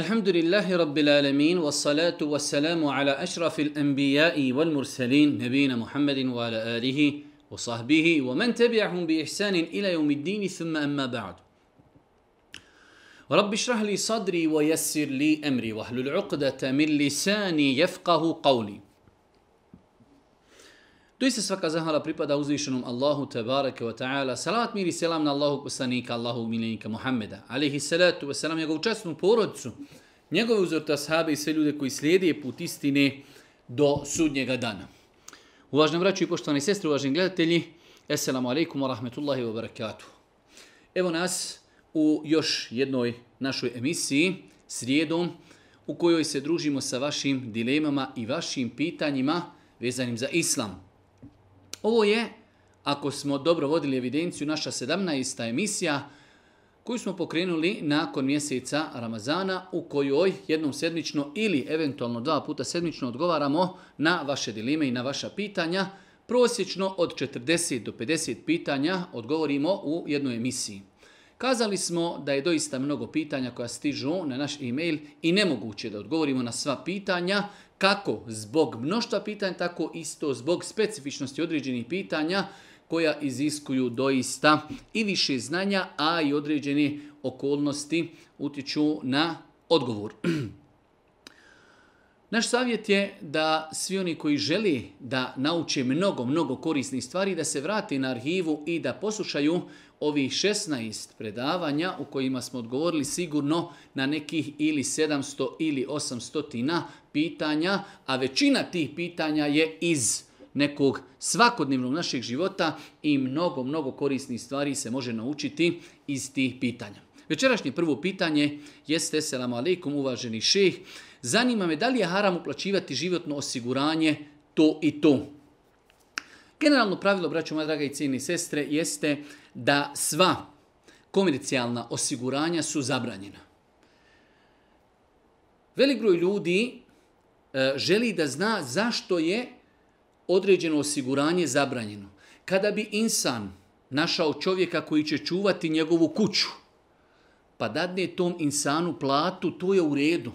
الحمد لله رب العالمين والصلاة والسلام على أشرف الأنبياء والمرسلين نبينا محمد وعلى آله وصحبه ومن تبعهم بإحسان إلى يوم الدين ثم أما بعد رب اشرح لي صدري ويسر لي أمري واحلل عقدة من لساني يفقه قولي Doista svaka zahvala pripada uzvišenom Allahu tebareke wa ta'ala. Salat mir i selam na Allahog poslanika, Allahog milenika Muhammeda. Alihi salatu wa salam, njegovu častnu porodicu, njegove uzorta sahabe i sve ljude koji slijede put istine do sudnjega dana. Uvažno braću i poštovani sestri, uvaženi gledatelji, Esselamu alaikum wa rahmetullahi wa barakatuh. Evo nas u još jednoj našoj emisiji, srijedom, u kojoj se družimo sa vašim dilemama i vašim pitanjima vezanim za islamu. Ovo je, ako smo dobro vodili evidenciju, naša 17. emisija koju smo pokrenuli nakon mjeseca Ramazana u kojoj jednom sedmično ili eventualno dva puta sedmično odgovaramo na vaše dileme i na vaša pitanja. Prosječno od 40 do 50 pitanja odgovorimo u jednoj emisiji. Kazali smo da je doista mnogo pitanja koja stižu na naš e-mail i nemoguće da odgovorimo na sva pitanja, kako zbog mnoštva pitanja, tako isto zbog specifičnosti određenih pitanja koja iziskuju doista i više znanja, a i određene okolnosti utječu na odgovor. Naš savjet je da svi oni koji želi da nauče mnogo, mnogo korisnih stvari, da se vrati na arhivu i da poslušaju ovih 16 predavanja u kojima smo odgovorili sigurno na nekih ili 700 ili 800 pitanja, a većina tih pitanja je iz nekog svakodnevnog našeg života i mnogo, mnogo korisnih stvari se može naučiti iz tih pitanja. Večerašnje prvo pitanje jeste, selamu alaikum, uvaženi šeh, zanima me da li je haram uplaćivati životno osiguranje to i to. Generalno pravilo, braću moja draga i cijene sestre, jeste da sva komercijalna osiguranja su zabranjena. Velik groj ljudi E, želi da zna zašto je određeno osiguranje zabranjeno. Kada bi insan našao čovjeka koji će čuvati njegovu kuću, pa dadne tom insanu platu, to je u redu.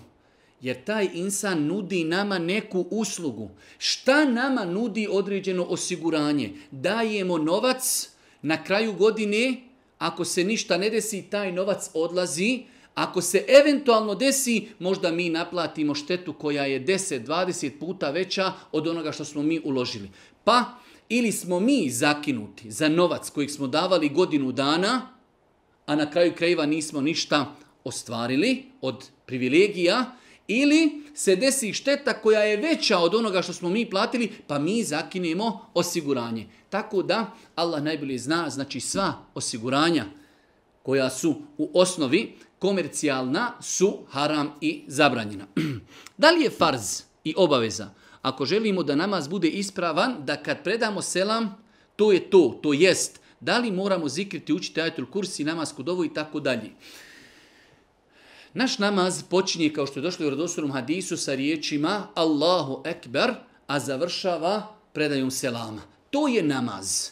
Jer taj insan nudi nama neku uslugu. Šta nama nudi određeno osiguranje? Dajemo novac na kraju godine, ako se ništa ne desi, taj novac odlazi, Ako se eventualno desi, možda mi naplatimo štetu koja je 10, 20 puta veća od onoga što smo mi uložili. Pa, ili smo mi zakinuti za novac kojeg smo davali godinu dana, a na kraju krajeva nismo ništa ostvarili od privilegija, ili se desi šteta koja je veća od onoga što smo mi platili, pa mi zakinemo osiguranje. Tako da, Allah najbolje zna, znači sva osiguranja koja su u osnovi komercijalna su haram i zabranjena. Da li je farz i obaveza, ako želimo da namaz bude ispravan, da kad predamo selam, to je to, to jest, da li moramo zikriti, učiti ajatul kursi, namaz kod ovo i tako dalje. Naš namaz počinje, kao što je došlo u radosurom hadisu, sa riječima Allahu Ekber, a završava predajom selama. To je namaz.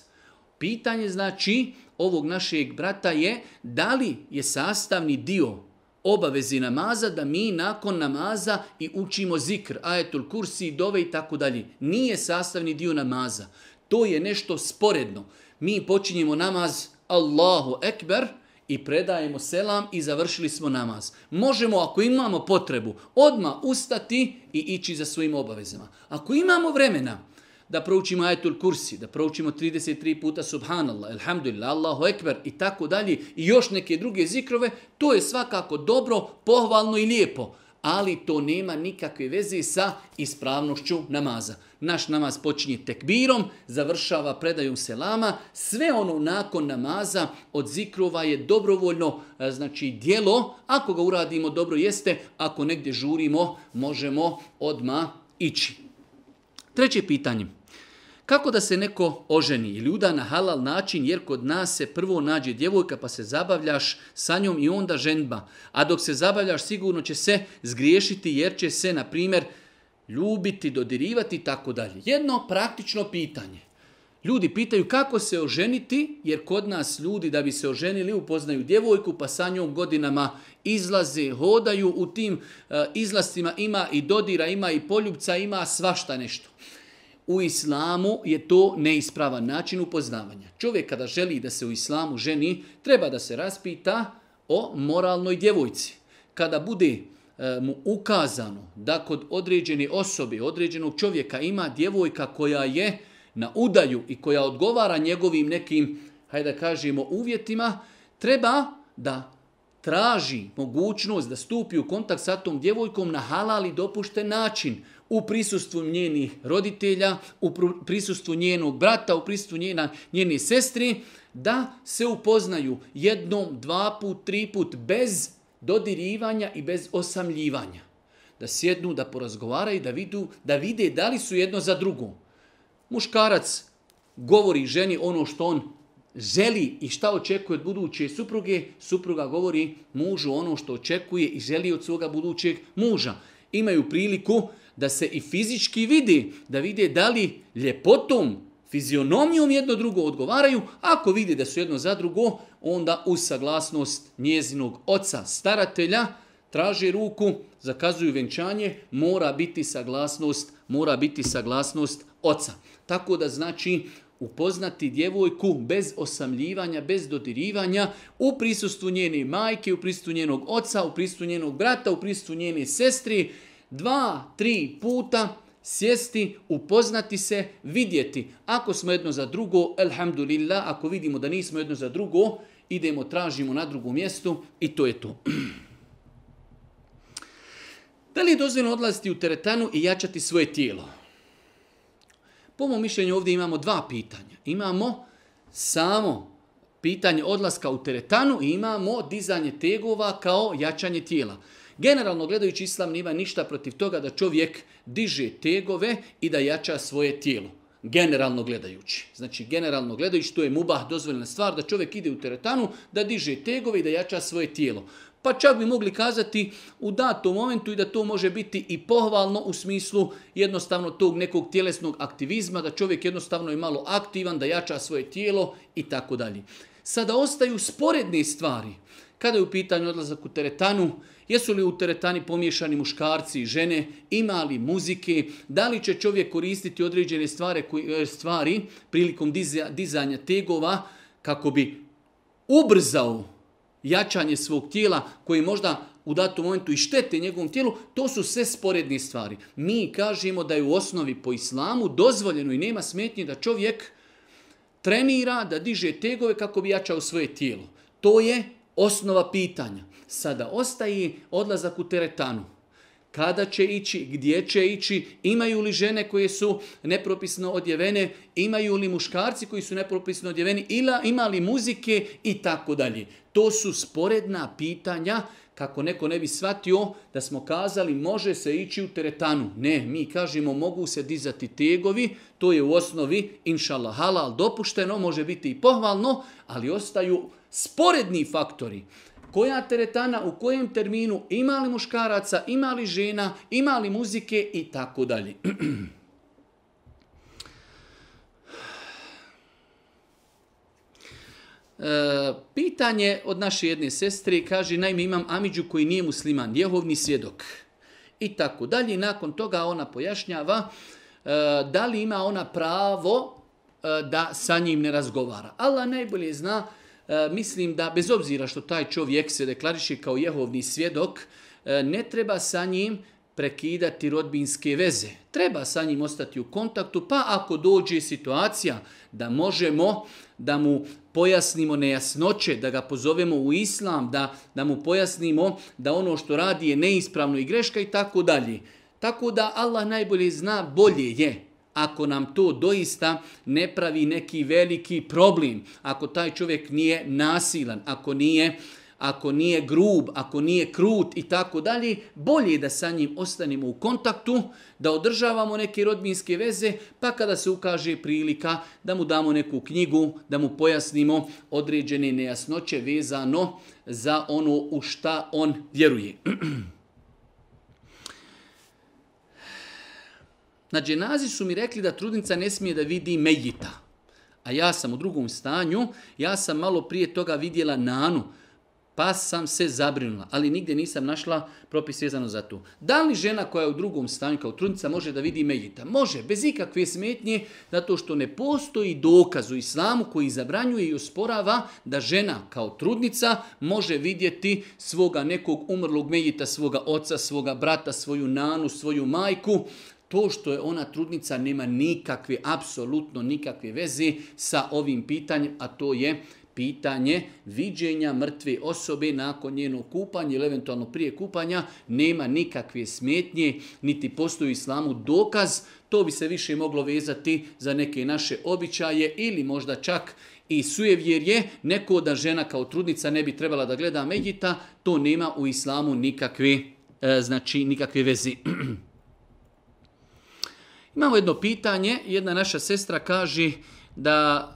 Pitanje znači, ovog našeg brata je da li je sastavni dio obavezi namaza da mi nakon namaza i učimo zikr, ajetul kursi, dove i tako dalje. Nije sastavni dio namaza. To je nešto sporedno. Mi počinjemo namaz Allahu Ekber i predajemo selam i završili smo namaz. Možemo, ako imamo potrebu, odma ustati i ići za svojim obavezama. Ako imamo vremena, da proučimo ajetul kursi, da proučimo 33 puta subhanallah, elhamdulillah, Allahu ekber i tako dalje i još neke druge zikrove, to je svakako dobro, pohvalno i lijepo. Ali to nema nikakve veze sa ispravnošću namaza. Naš namaz počinje tekbirom, završava predajom selama. Sve ono nakon namaza od zikrova je dobrovoljno, e, znači dijelo. Ako ga uradimo, dobro jeste. Ako negdje žurimo, možemo odma ići. Treće pitanje. Kako da se neko oženi ili uda na halal način jer kod nas se prvo nađe djevojka pa se zabavljaš sa njom i onda ženba. A dok se zabavljaš sigurno će se zgriješiti jer će se, na primjer, ljubiti, dodirivati i tako dalje. Jedno praktično pitanje. Ljudi pitaju kako se oženiti jer kod nas ljudi da bi se oženili upoznaju djevojku pa sa njom godinama izlaze, hodaju u tim uh, e, izlastima, ima i dodira, ima i poljubca, ima svašta nešto u islamu je to neispravan način upoznavanja. Čovjek kada želi da se u islamu ženi, treba da se raspita o moralnoj djevojci. Kada bude e, mu ukazano da kod određene osobe, određenog čovjeka ima djevojka koja je na udaju i koja odgovara njegovim nekim, hajde da kažemo, uvjetima, treba da traži mogućnost da stupi u kontakt sa tom djevojkom na halal i dopušten način u prisustvu njenih roditelja, u prisustvu njenog brata, u prisustvu njena, njene sestri, da se upoznaju jednom, dva put, tri put bez dodirivanja i bez osamljivanja. Da sjednu, da porazgovaraju, da, vidu, da vide da li su jedno za drugo. Muškarac govori ženi ono što on želi i šta očekuje od buduće supruge, supruga govori mužu ono što očekuje i želi od svoga budućeg muža. Imaju priliku uh, da se i fizički vidi, da vide da li ljepotom, fizionomijom jedno drugo odgovaraju, ako vidi da su jedno za drugo, onda uz saglasnost njezinog oca staratelja traži ruku, zakazuju venčanje, mora biti saglasnost, mora biti saglasnost oca. Tako da znači upoznati djevojku bez osamljivanja, bez dodirivanja, u prisustvu njene majke, u prisustvu njenog oca, u prisustvu njenog brata, u prisustvu njene sestri, dva, tri puta sjesti, upoznati se, vidjeti. Ako smo jedno za drugo, elhamdulillah, ako vidimo da nismo jedno za drugo, idemo, tražimo na drugom mjestu i to je to. Da li je dozvoljeno odlaziti u teretanu i jačati svoje tijelo? Po mojom mišljenju ovdje imamo dva pitanja. Imamo samo pitanje odlaska u teretanu i imamo dizanje tegova kao jačanje tijela. Generalno gledajući islam nima ništa protiv toga da čovjek diže tegove i da jača svoje tijelo. Generalno gledajući. Znači generalno gledajući to je mubah dozvoljena stvar da čovjek ide u teretanu da diže tegove i da jača svoje tijelo. Pa čak bi mogli kazati u datom momentu i da to može biti i pohvalno u smislu jednostavno tog nekog tjelesnog aktivizma, da čovjek jednostavno je malo aktivan, da jača svoje tijelo i tako dalje. Sada ostaju sporedne stvari. Kada je u pitanju odlazak u teretanu, jesu li u teretani pomiješani muškarci i žene, ima li muzike, da li će čovjek koristiti određene stvari, e, stvari prilikom dizanja tegova kako bi ubrzao jačanje svog tijela koji možda u datom momentu i štete njegovom tijelu, to su sve sporedne stvari. Mi kažemo da je u osnovi po islamu dozvoljeno i nema smetnje da čovjek trenira, da diže tegove kako bi jačao svoje tijelo. To je osnova pitanja. Sada ostaje odlazak u teretanu. Kada će ići, gdje će ići, imaju li žene koje su nepropisno odjevene, imaju li muškarci koji su nepropisno odjeveni, ila, ima li muzike i tako dalje. To su sporedna pitanja kako neko ne bi shvatio da smo kazali može se ići u teretanu. Ne, mi kažemo mogu se dizati tegovi, to je u osnovi inšallah halal dopušteno, može biti i pohvalno, ali ostaju sporedni faktori koja teretana, u kojem terminu, ima li muškaraca, ima li žena, ima li muzike i tako dalje. E, pitanje od naše jedne sestre kaže, najme imam Amidžu koji nije musliman, jehovni svjedok i tako dalje. Nakon toga ona pojašnjava e, da li ima ona pravo e, da sa njim ne razgovara. Allah najbolje zna E, mislim da bez obzira što taj čovjek se deklariše kao jehovni svjedok, e, ne treba sa njim prekidati rodbinske veze. Treba sa njim ostati u kontaktu, pa ako dođe situacija da možemo da mu pojasnimo nejasnoće, da ga pozovemo u islam, da, da mu pojasnimo da ono što radi je neispravno i greška i tako dalje. Tako da Allah najbolje zna bolje je ako nam to doista ne pravi neki veliki problem, ako taj čovjek nije nasilan, ako nije ako nije grub, ako nije krut i tako dalje, bolje je da sa njim ostanemo u kontaktu, da održavamo neke rodbinske veze, pa kada se ukaže prilika da mu damo neku knjigu, da mu pojasnimo određene nejasnoće vezano za ono u šta on vjeruje. Na znači, dženazi su mi rekli da trudnica ne smije da vidi mejita. A ja sam u drugom stanju, ja sam malo prije toga vidjela nanu, pa sam se zabrinula, ali nigdje nisam našla propis vezano za to. Da li žena koja je u drugom stanju kao trudnica može da vidi mejita? Može, bez ikakve smetnje, zato što ne postoji dokaz u islamu koji zabranjuje i usporava da žena kao trudnica može vidjeti svoga nekog umrlog mejita, svoga oca, svoga brata, svoju nanu, svoju majku, To što je ona trudnica nema nikakve, apsolutno nikakve veze sa ovim pitanjem, a to je pitanje viđenja mrtve osobe nakon njenog kupanja ili eventualno prije kupanja, nema nikakve smetnje, niti postoji islamu dokaz, to bi se više moglo vezati za neke naše običaje ili možda čak i sujevjerje, neko da žena kao trudnica ne bi trebala da gleda Medjita, to nema u islamu nikakve, e, znači, nikakve veze. Imamo jedno pitanje, jedna naša sestra kaže da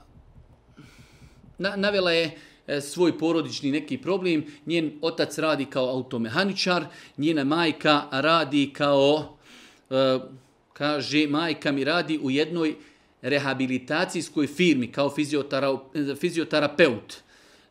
na, navela je e, svoj porodični neki problem, njen otac radi kao automehaničar, njena majka radi kao, e, kaže, majka mi radi u jednoj rehabilitacijskoj firmi kao fizioterapeut.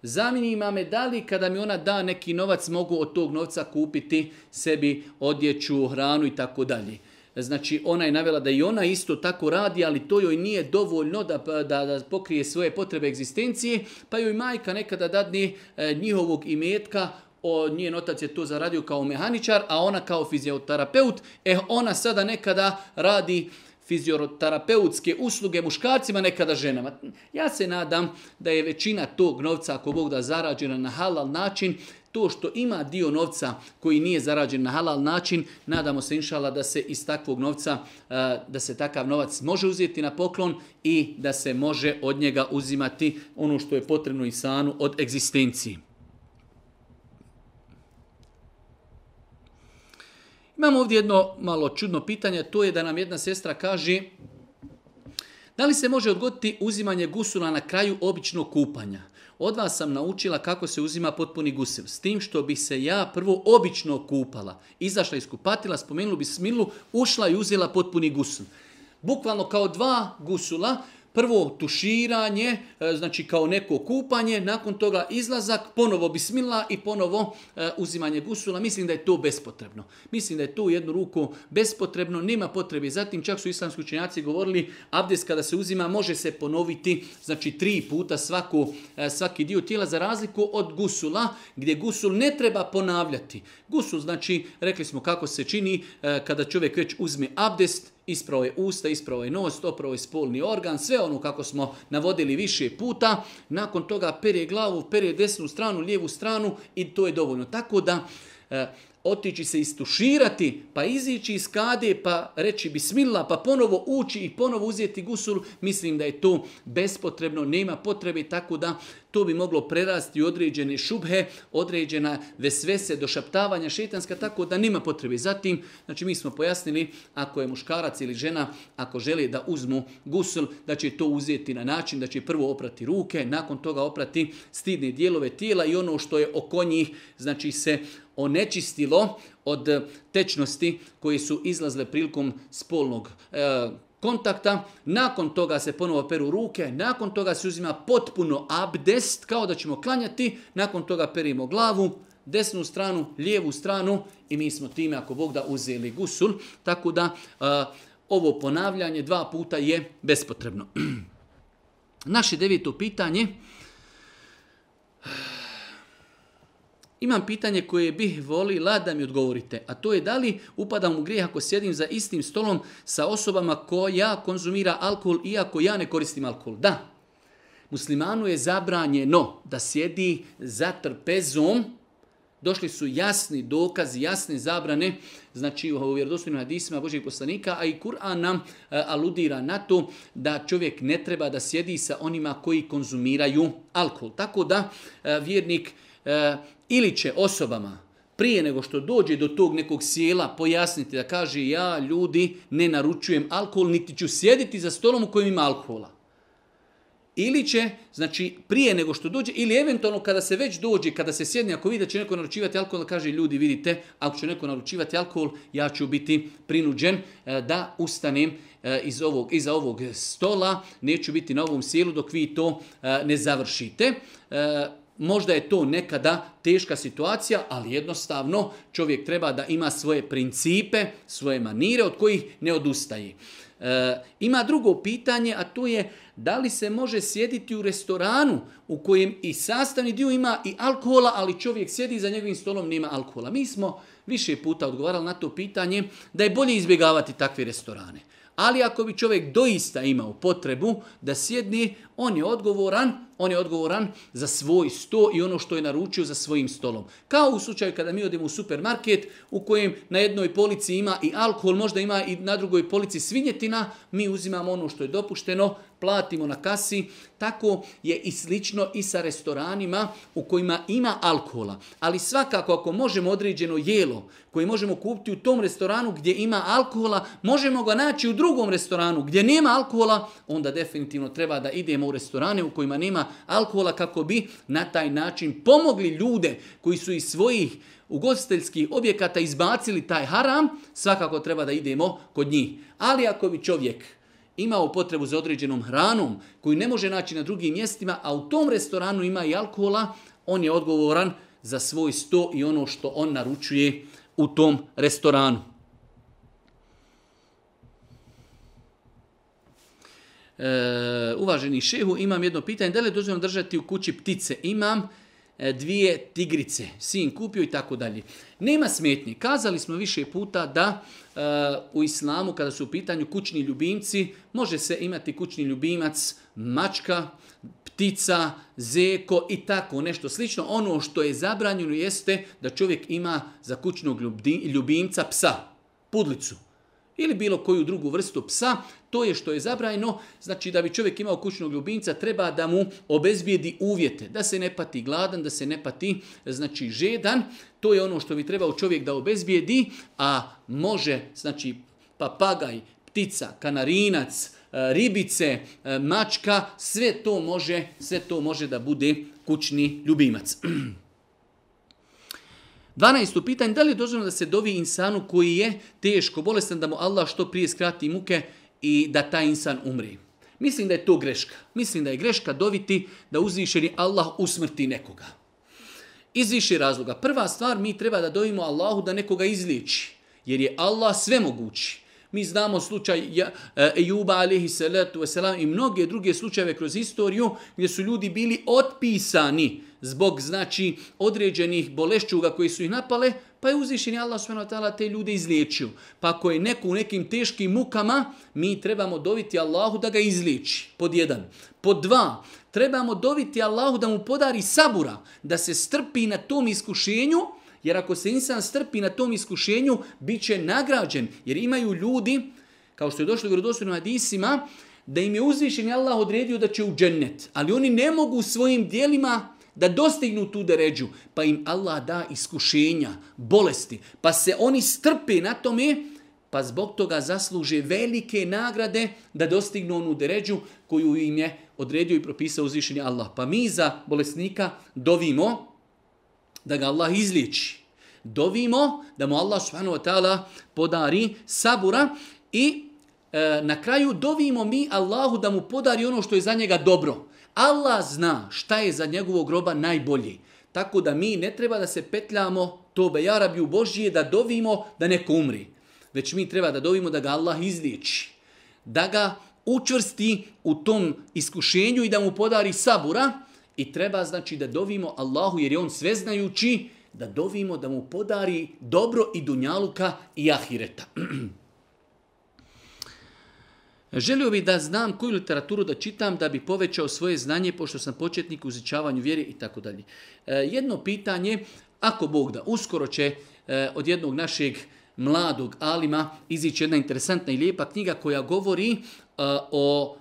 Zamijenima me da li kada mi ona da neki novac mogu od tog novca kupiti sebi odjeću, hranu i tako dalje znači ona je navela da i ona isto tako radi, ali to joj nije dovoljno da, pa, da, da pokrije svoje potrebe egzistencije, pa joj majka nekada dadne e, njihovog imetka, o, njen otac je to zaradio kao mehaničar, a ona kao fizioterapeut, e ona sada nekada radi fizioterapeutske usluge muškarcima, nekada ženama. Ja se nadam da je većina tog novca, ako Bog da zarađena na halal način, to što ima dio novca koji nije zarađen na halal način, nadamo se inšala da se iz takvog novca, da se takav novac može uzeti na poklon i da se može od njega uzimati ono što je potrebno insanu od egzistenciji. Imamo ovdje jedno malo čudno pitanje, to je da nam jedna sestra kaže da li se može odgoditi uzimanje gusula na kraju običnog kupanja? od vas sam naučila kako se uzima potpuni gusev. S tim što bi se ja prvo obično kupala, izašla iz kupatila, spomenula bi smilu, ušla i uzela potpuni gusev. Bukvalno kao dva gusula, prvo tuširanje, e, znači kao neko kupanje, nakon toga izlazak, ponovo bismila i ponovo e, uzimanje gusula. Mislim da je to bespotrebno. Mislim da je to jednu ruku bespotrebno, nema potrebe. Zatim čak su islamski učenjaci govorili, abdes kada se uzima može se ponoviti znači tri puta svaku, e, svaki dio tijela za razliku od gusula, gdje gusul ne treba ponavljati. Gusul, znači, rekli smo kako se čini kada čovjek već uzme abdest, ispravo je usta, ispravo je nos, opravo je spolni organ, sve ono kako smo navodili više puta, nakon toga pere glavu, pere desnu stranu, lijevu stranu i to je dovoljno. Tako da e, otići se istuširati, pa izići iz kade, pa reći bismila, pa ponovo ući i ponovo uzeti gusul, mislim da je to bespotrebno, nema potrebe, tako da to bi moglo prerasti u određene šubhe, određena vesvese, došaptavanja šetanska, tako da nima potrebe. Zatim, znači mi smo pojasnili, ako je muškarac ili žena, ako želi da uzmu gusl, da će to uzeti na način da će prvo oprati ruke, nakon toga oprati stidne dijelove tijela i ono što je oko njih, znači se onečistilo od tečnosti koje su izlazle prilikom spolnog e, kontakta, nakon toga se ponovo peru ruke, nakon toga se uzima potpuno abdest, kao da ćemo klanjati, nakon toga perimo glavu, desnu stranu, lijevu stranu i mi smo time, ako Bog da, uzeli gusul, tako da a, ovo ponavljanje dva puta je bespotrebno. Naše devito pitanje imam pitanje koje bih volila da mi odgovorite, a to je da li upadam u grijeh ako sjedim za istim stolom sa osobama koja konzumira alkohol iako ja ne koristim alkohol? Da, muslimanu je zabranjeno da sjedi za trpezom, došli su jasni dokazi, jasne zabrane, znači u vjerodostojnim hadisima Božih poslanika, a i Kur'an nam e, aludira na to da čovjek ne treba da sjedi sa onima koji konzumiraju alkohol. Tako da e, vjernik e, ili će osobama prije nego što dođe do tog nekog sjela pojasniti da kaže ja ljudi ne naručujem alkohol niti ću sjediti za stolom u kojem ima alkohola. Ili će, znači prije nego što dođe, ili eventualno kada se već dođe, kada se sjedne, ako vidi da će neko naručivati alkohol, da kaže ljudi vidite, ako će neko naručivati alkohol, ja ću biti prinuđen e, da ustanem e, iz ovog, iza ovog stola, neću biti na ovom sjelu dok vi to e, ne završite. E, možda je to nekada teška situacija, ali jednostavno čovjek treba da ima svoje principe, svoje manire od kojih ne odustaje. E, ima drugo pitanje, a to je da li se može sjediti u restoranu u kojem i sastavni dio ima i alkohola, ali čovjek sjedi za njegovim stolom nema alkohola. Mi smo više puta odgovarali na to pitanje da je bolje izbjegavati takve restorane. Ali ako bi čovjek doista imao potrebu da sjedni, On je odgovoran, on je odgovoran za svoj sto i ono što je naručio za svojim stolom. Kao u slučaju kada mi odemo u supermarket u kojem na jednoj polici ima i alkohol, možda ima i na drugoj polici svinjetina, mi uzimamo ono što je dopušteno, platimo na kasi. Tako je i slično i sa restoranima u kojima ima alkohola. Ali svakako ako možemo određeno jelo koje možemo kupiti u tom restoranu gdje ima alkohola, možemo ga naći u drugom restoranu gdje nema alkohola, onda definitivno treba da idemo idemo u restorane u kojima nema alkohola kako bi na taj način pomogli ljude koji su iz svojih ugostiteljskih objekata izbacili taj haram, svakako treba da idemo kod njih. Ali ako bi čovjek imao potrebu za određenom hranom koju ne može naći na drugim mjestima, a u tom restoranu ima i alkohola, on je odgovoran za svoj sto i ono što on naručuje u tom restoranu. e, uvaženi šehu, imam jedno pitanje, da li je dozvoljeno držati u kući ptice? Imam e, dvije tigrice, sin kupio i tako dalje. Nema smetnje, kazali smo više puta da e, u islamu kada su u pitanju kućni ljubimci, može se imati kućni ljubimac, mačka, ptica, zeko i tako nešto slično. Ono što je zabranjeno jeste da čovjek ima za kućnog ljubimca psa, pudlicu ili bilo koju drugu vrstu psa, to je što je zabrajno, znači da bi čovjek imao kućnog ljubimca, treba da mu obezbijedi uvjete, da se ne pati gladan, da se ne pati znači, žedan, to je ono što bi trebao čovjek da obezbijedi, a može, znači, papagaj, ptica, kanarinac, e, ribice, e, mačka, sve to može, sve to može da bude kućni ljubimac. 12. pitanje, da li je dozvoljeno da se dovi insanu koji je teško, bolestan, da mu Allah što prije skrati muke, i da taj insan umri. Mislim da je to greška. Mislim da je greška doviti da uzvišeni Allah usmrti nekoga. Iz više razloga. Prva stvar, mi treba da dovimo Allahu da nekoga izliječi. Jer je Allah sve mogući. Mi znamo slučaj e, Ejuba, alihi salatu wasalam, i mnoge druge slučajeve kroz istoriju gdje su ljudi bili otpisani zbog znači određenih bolešćuga koji su ih napale, pa je uzvišen i Allah subhanahu wa ta'ala te ljude izliječio. Pa ako je neko u nekim teškim mukama, mi trebamo dobiti Allahu da ga izliječi, pod jedan. Pod dva, trebamo dobiti Allahu da mu podari sabura, da se strpi na tom iskušenju, jer ako se insan strpi na tom iskušenju, bit će nagrađen, jer imaju ljudi, kao što je došlo u gradosvenom hadisima, da im je uzvišen i Allah odredio da će u džennet, ali oni ne mogu svojim dijelima da dostignu tu deređu, pa im Allah da iskušenja, bolesti, pa se oni strpe na tome, pa zbog toga zasluže velike nagrade da dostignu onu deređu koju im je odredio i propisao uzvišenje Allah. Pa mi za bolesnika dovimo da ga Allah izliječi. Dovimo da mu Allah subhanahu wa ta'ala podari sabura i e, na kraju dovimo mi Allahu da mu podari ono što je za njega dobro. Allah zna šta je za njegovog groba najbolji. Tako da mi ne treba da se petljamo tobe jarabiju Božije da dovimo da neko umri. Već mi treba da dovimo da ga Allah izliječi. Da ga učvrsti u tom iskušenju i da mu podari sabura. I treba znači da dovimo Allahu jer je on sveznajući da dovimo da mu podari dobro i dunjaluka i ahireta. Želio bih da znam koju literaturu da čitam da bi povećao svoje znanje pošto sam početnik u izučavanju vjere i tako dalje. E, jedno pitanje, ako Bog da uskoro će e, od jednog našeg mladog alima izići jedna interesantna i lijepa knjiga koja govori e, o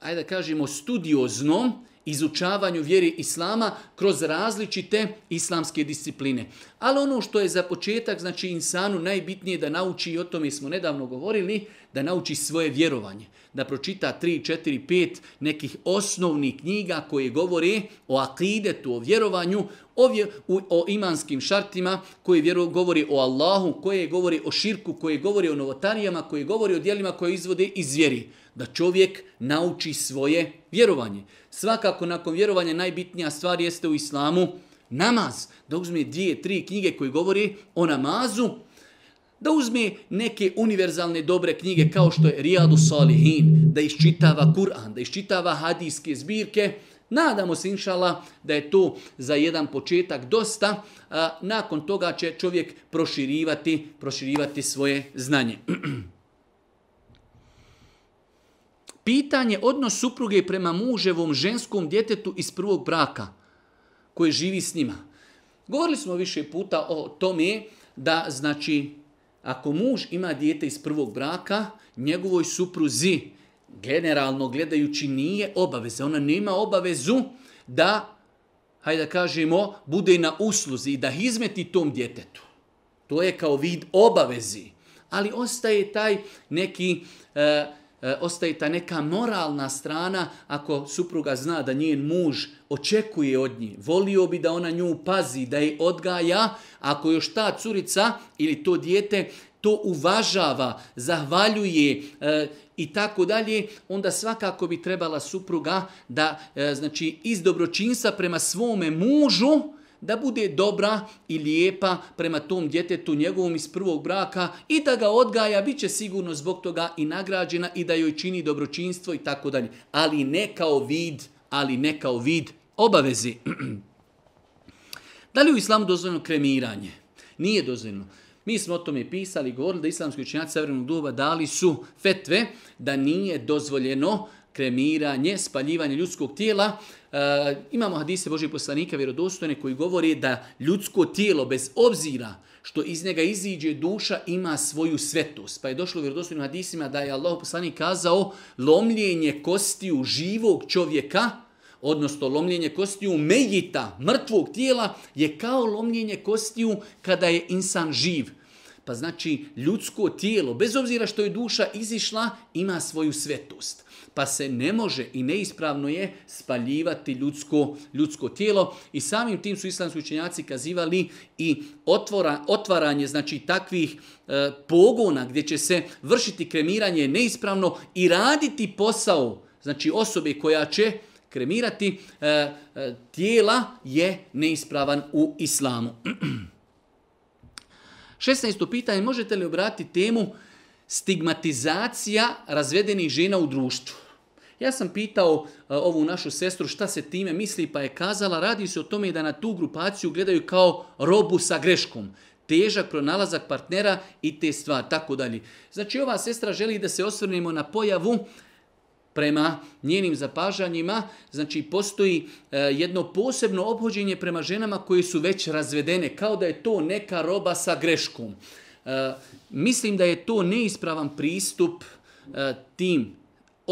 ajde da kažemo studioznom uh, izučavanju vjere islama kroz različite islamske discipline. Ali ono što je za početak, znači insanu najbitnije da nauči, i o tome smo nedavno govorili, da nauči svoje vjerovanje. Da pročita 3, 4, 5 nekih osnovnih knjiga koje govore o akidetu, o vjerovanju, o, o imanskim šartima koje vjero, govori o Allahu, koje govori o širku, koje govori o novotarijama, koje govori o dijelima koje izvode iz vjeri. Da čovjek nauči svoje vjerovanje svakako nakon vjerovanja najbitnija stvar jeste u islamu namaz. Da uzme dvije, tri knjige koje govori o namazu, da uzme neke univerzalne dobre knjige kao što je Riyadu Salihin, da iščitava Kur'an, da iščitava hadijske zbirke, Nadamo se, inšala, da je to za jedan početak dosta. A, nakon toga će čovjek proširivati, proširivati svoje znanje. pitanje odnos supruge prema muževom ženskom djetetu iz prvog braka koje živi s njima. Govorili smo više puta o tome da znači ako muž ima dijete iz prvog braka, njegovoj supruzi generalno gledajući nije obaveza. Ona nema obavezu da, hajde da kažemo, bude na usluzi i da izmeti tom djetetu. To je kao vid obavezi. Ali ostaje taj neki... Uh, E, ostaje ta neka moralna strana ako supruga zna da njen muž očekuje od nje, volio bi da ona nju pazi, da je odgaja, ako još ta curica ili to dijete to uvažava, zahvaljuje e, i tako dalje, onda svakako bi trebala supruga da e, znači iz dobročinstva prema svome mužu e, da bude dobra i lijepa prema tom djetetu njegovom iz prvog braka i da ga odgaja, bit će sigurno zbog toga i nagrađena i da joj čini dobročinstvo i tako dalje. Ali ne kao vid, ali ne kao vid obavezi. da li u islamu dozvoljeno kremiranje? Nije dozvoljeno. Mi smo o tome pisali i govorili da islamski učenjaci savrnog duba dali su fetve da nije dozvoljeno kremiranje kremiranje, spaljivanje ljudskog tijela. E, imamo hadise Božih poslanika vjerodostojne koji govori da ljudsko tijelo bez obzira što iz njega iziđe duša ima svoju svetost. Pa je došlo u vjerodostojnim hadisima da je Allah poslanik kazao lomljenje kostiju živog čovjeka odnosno lomljenje kostiju mejita, mrtvog tijela, je kao lomljenje kostiju kada je insan živ. Pa znači, ljudsko tijelo, bez obzira što je duša izišla, ima svoju svetost pa se ne može i neispravno je spaljivati ljudsko, ljudsko tijelo i samim tim su islamski učenjaci kazivali i otvora, otvaranje znači takvih e, pogona gdje će se vršiti kremiranje neispravno i raditi posao znači osobe koja će kremirati e, e, tijela je neispravan u islamu. 16. pitanje, možete li obrati temu stigmatizacija razvedenih žena u društvu? Ja sam pitao a, e, ovu našu sestru šta se time misli, pa je kazala, radi se o tome da na tu grupaciju gledaju kao robu sa greškom. Težak pronalazak partnera i te stvari, tako dalje. Znači, ova sestra želi da se osvrnemo na pojavu prema njenim zapažanjima, znači postoji e, jedno posebno obhođenje prema ženama koje su već razvedene, kao da je to neka roba sa greškom. E, mislim da je to neispravan pristup e, tim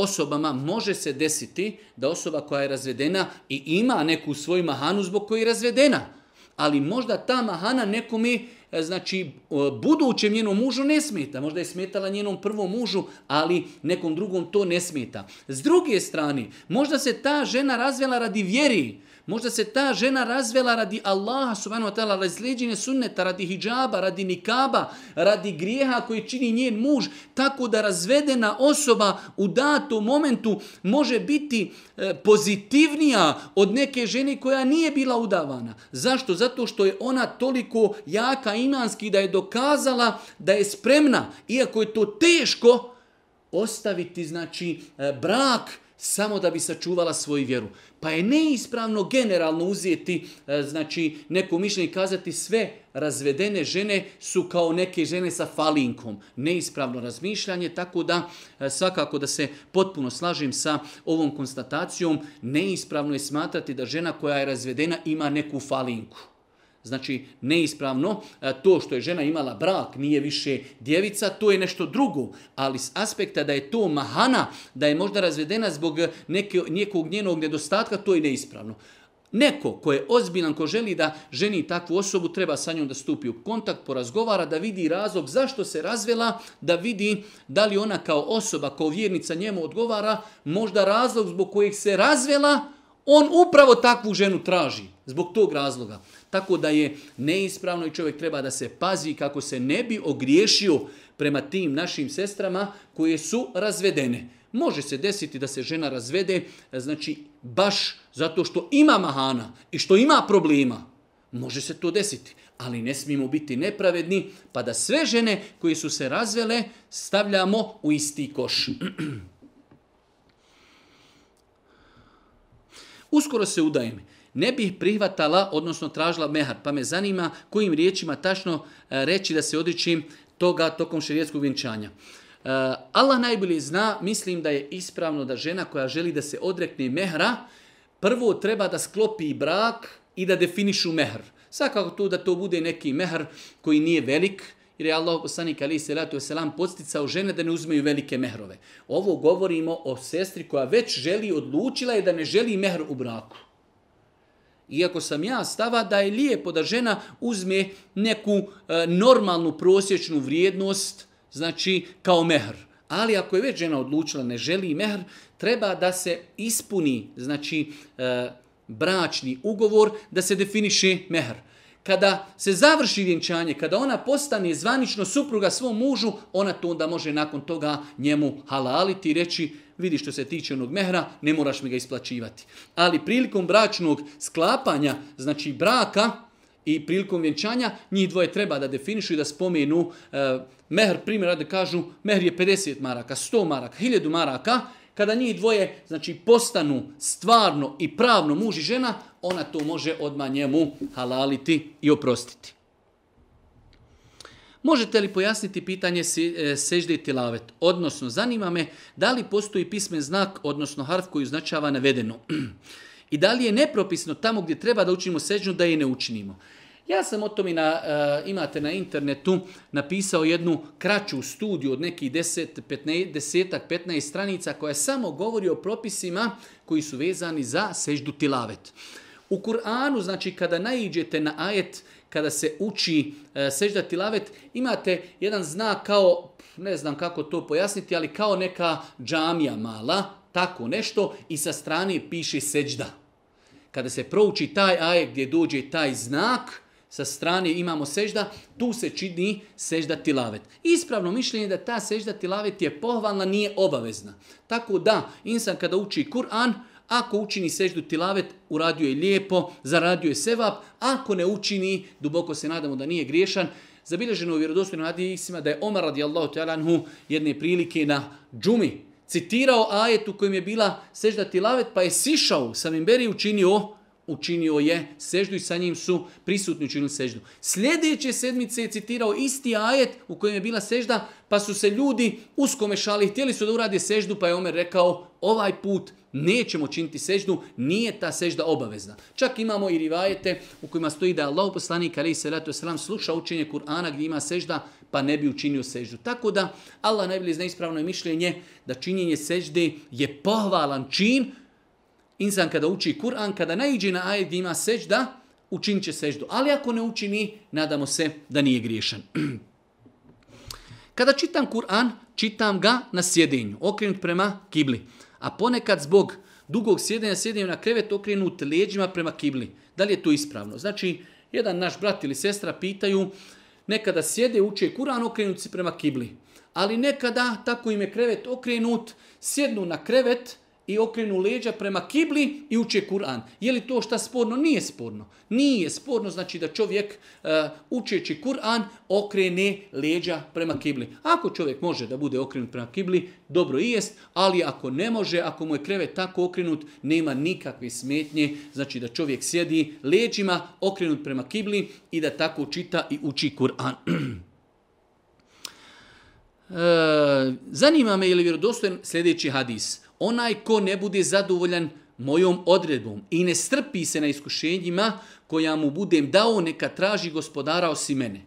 osobama može se desiti da osoba koja je razvedena i ima neku svoju mahanu zbog koje je razvedena, ali možda ta mahana nekom je, e, znači, e, budućem njenom mužu ne smeta. Možda je smetala njenom prvom mužu, ali nekom drugom to ne smeta. S druge strane, možda se ta žena razvela radi vjeri, Možda se ta žena razvela radi Allaha subhanahu wa ta'ala, radi sljeđenja sunneta, radi hijjaba, radi nikaba, radi grijeha koji čini njen muž, tako da razvedena osoba u datom momentu može biti e, pozitivnija od neke žene koja nije bila udavana. Zašto? Zato što je ona toliko jaka imanski da je dokazala da je spremna, iako je to teško, ostaviti znači e, brak, samo da bi sačuvala svoju vjeru. Pa je neispravno generalno uzeti e, znači, neko mišljenje i kazati sve razvedene žene su kao neke žene sa falinkom. Neispravno razmišljanje, tako da e, svakako da se potpuno slažem sa ovom konstatacijom, neispravno je smatrati da žena koja je razvedena ima neku falinku. Znači, neispravno, e, to što je žena imala brak, nije više djevica, to je nešto drugo. Ali s aspekta da je to mahana, da je možda razvedena zbog neke, nijekog njenog nedostatka, to je neispravno. Neko ko je ozbiljan, ko želi da ženi takvu osobu, treba sa njom da stupi u kontakt, porazgovara, da vidi razlog zašto se razvela, da vidi da li ona kao osoba, kao vjernica njemu odgovara, možda razlog zbog kojih se razvela, On upravo takvu ženu traži zbog tog razloga. Tako da je neispravno i čovjek treba da se pazi kako se ne bi ogriješio prema tim našim sestrama koje su razvedene. Može se desiti da se žena razvede, znači baš zato što ima mahana i što ima problema. Može se to desiti, ali ne smijemo biti nepravedni pa da sve žene koje su se razvele stavljamo u isti koš. Uskoro se udajem. Ne bih prihvatala, odnosno tražila mehar, pa me zanima kojim riječima tačno e, reći da se odričim toga tokom širijetskog vjenčanja. E, Allah najbolje zna, mislim da je ispravno da žena koja želi da se odrekne mehra, prvo treba da sklopi brak i da definišu mehr. Svakako to da to bude neki mehr koji nije velik, jer je Allah poslanik ali se ratu selam posticao žene da ne uzmeju velike mehrove. Ovo govorimo o sestri koja već želi odlučila je da ne želi mehr u braku. Iako sam ja stava da je lijepo da žena uzme neku e, normalnu prosječnu vrijednost, znači kao mehr. Ali ako je već žena odlučila ne želi mehr, treba da se ispuni, znači e, bračni ugovor da se definiše mehr kada se završi vjenčanje, kada ona postane zvanično supruga svom mužu, ona to onda može nakon toga njemu halaliti i reći vidi što se tiče onog mehra, ne moraš mi ga isplaćivati. Ali prilikom bračnog sklapanja, znači braka i prilikom vjenčanja, njih dvoje treba da definišu i da spomenu e, mehr, primjer, da kažu, mehr je 50 maraka, 100 maraka, 1000 maraka, kada njih dvoje znači postanu stvarno i pravno muž i žena, ona to može odmah njemu halaliti i oprostiti. Možete li pojasniti pitanje e, sežde i tilavet? Odnosno, zanima me da li postoji pismen znak, odnosno harf koji označava navedeno. I da li je nepropisno tamo gdje treba da učinimo seždu da je ne učinimo? Ja sam o tome, e, imate na internetu, napisao jednu kraću studiju od nekih 10-15 stranica koja samo govori o propisima koji su vezani za seždu tilavet. U Kur'anu, znači kada naiđete na ajet, kada se uči e, sežda tilavet, imate jedan znak kao, ne znam kako to pojasniti, ali kao neka džamija mala, tako nešto, i sa strane piše seđda. Kada se prouči taj ajet gdje dođe taj znak, sa strane imamo sežda, tu se čini sežda tilavet. Ispravno mišljenje je da ta sežda tilavet je pohvalna, nije obavezna. Tako da, insan kada uči Kur'an, ako učini seždu tilavet, uradio je lijepo, zaradio je sevap, ako ne učini, duboko se nadamo da nije griješan, Zabilježeno u vjerodostojnim hadisima da je Omar radijallahu ta'ala anhu jedne prilike na džumi citirao ajet u kojem je bila sežda tilavet pa je sišao sa mimberi učinio učinio je seždu i sa njim su prisutni učinili seždu. Sljedeće sedmice je citirao isti ajet u kojem je bila sežda, pa su se ljudi uskomešali, htjeli su da uradi seždu, pa je Omer rekao ovaj put nećemo činiti seždu, nije ta sežda obavezna. Čak imamo i rivajete u kojima stoji da Allah poslanik ali se ratu sram sluša učenje Kur'ana gdje ima sežda, pa ne bi učinio seždu. Tako da Allah najbolje zna ispravno je mišljenje da činjenje sežde je pohvalan čin, insan kada uči Kur'an, kada naiđe na ajed ima sežda, učinit će seždu. Ali ako ne učini, nadamo se da nije griješan. Kada čitam Kur'an, čitam ga na sjedenju, okrenut prema kibli. A ponekad zbog dugog sjedenja sjedim na krevet okrenut leđima prema kibli. Da li je to ispravno? Znači, jedan naš brat ili sestra pitaju, nekada sjede, uče Kur'an, okrenut se prema kibli. Ali nekada, tako im je krevet okrenut, sjednu na krevet, i okrenu leđa prema kibli i uče Kur'an. Je li to šta sporno? Nije sporno. Nije sporno znači da čovjek uh, učeći Kur'an okrene leđa prema kibli. Ako čovjek može da bude okrenut prema kibli, dobro i jest, ali ako ne može, ako mu je krevet tako okrenut, nema nikakve smetnje znači da čovjek sjedi leđima okrenut prema kibli i da tako čita i uči Kur'an. E, zanima me je li vjerodostojen sljedeći hadis. Onaj ko ne bude zadovoljan mojom odredbom i ne strpi se na iskušenjima koja mu budem dao, neka traži gospodara osim mene.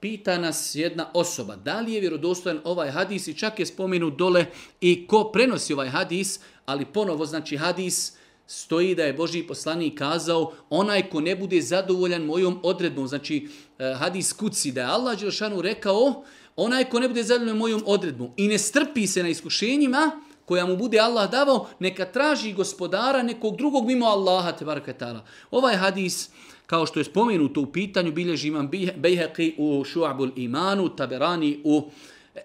Pita nas jedna osoba, da li je vjerodostojan ovaj hadis i čak je spomenu dole i ko prenosi ovaj hadis, ali ponovo znači hadis stoji da je Boži poslanik kazao onaj ko ne bude zadovoljan mojom odredbom, znači eh, hadis kuci da je Allah Đelšanu rekao onaj ko ne bude zadovoljan mojom odredbom i ne strpi se na iskušenjima, koja mu bude Allah davao, neka traži gospodara nekog drugog mimo Allaha te barakatala. Ovaj hadis, kao što je spomenuto u pitanju, bilježi imam Bejheqi u Šu'abul imanu, Taberani u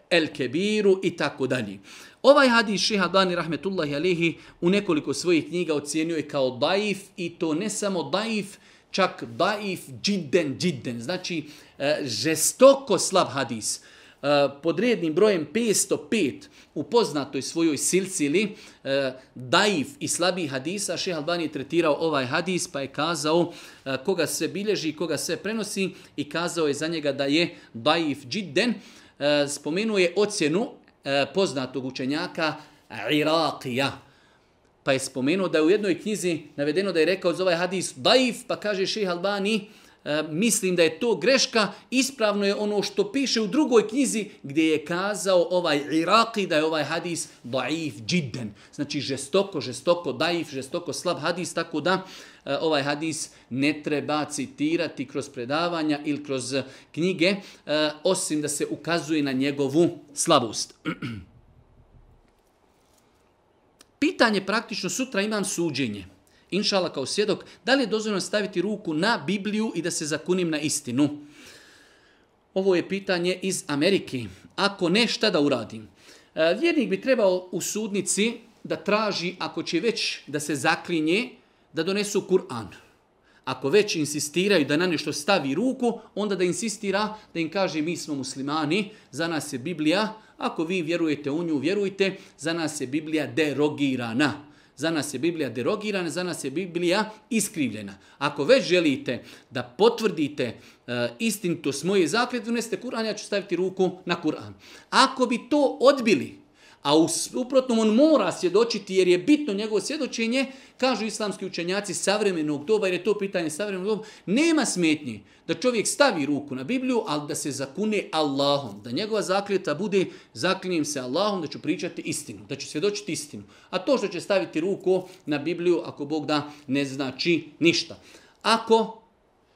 El Kebiru i tako dalje. Ovaj hadis Šeha Dani Rahmetullahi Alihi u nekoliko svojih knjiga ocjenio je kao daif i to ne samo daif, čak daif džidden džidden, znači e, žestoko slab hadis. Eh, pod rednim brojem 505 u poznatoj svojoj silcili eh, daif i slabi hadisa, šeha Albani je tretirao ovaj hadis pa je kazao eh, koga sve bilježi, koga sve prenosi i kazao je za njega da je daif džidden. Spomenuo je ocjenu poznatog učenjaka Irakija. Pa je spomenuo da je u jednoj knjizi navedeno da je rekao za ovaj hadis daif, pa kaže šeha Albani, E, mislim da je to greška, ispravno je ono što piše u drugoj knjizi gdje je kazao ovaj Iraki da je ovaj hadis daif džidden. Znači žestoko, žestoko daif, žestoko slab hadis, tako da e, ovaj hadis ne treba citirati kroz predavanja ili kroz e, knjige, osim da se ukazuje na njegovu slabost. Pitanje praktično, sutra imam suđenje inšala kao svjedok, da li je dozvoljeno staviti ruku na Bibliju i da se zakunim na istinu? Ovo je pitanje iz Amerike. Ako nešta da uradim, e, vjernik bi trebao u sudnici da traži, ako će već da se zaklinje, da donesu Kur'an. Ako već insistiraju da na nešto stavi ruku, onda da insistira da im kaže mi smo muslimani, za nas je Biblija, ako vi vjerujete u nju, vjerujte, za nas je Biblija derogirana. Za nas je Biblija derogirana, za nas je Biblija iskrivljena. Ako već želite da potvrdite e, istintu s moje zakljetvene, ste Kur'an, ja ću staviti ruku na Kur'an. Ako bi to odbili, a usprotnom on mora svjedočiti jer je bitno njegovo svjedočenje, kažu islamski učenjaci savremenog doba, jer je to pitanje savremenog doba, nema smetnji da čovjek stavi ruku na Bibliju, ali da se zakune Allahom, da njegova zakljeta bude zaklinjem se Allahom, da ću pričati istinu, da ću svjedočiti istinu. A to što će staviti ruku na Bibliju, ako Bog da, ne znači ništa. Ako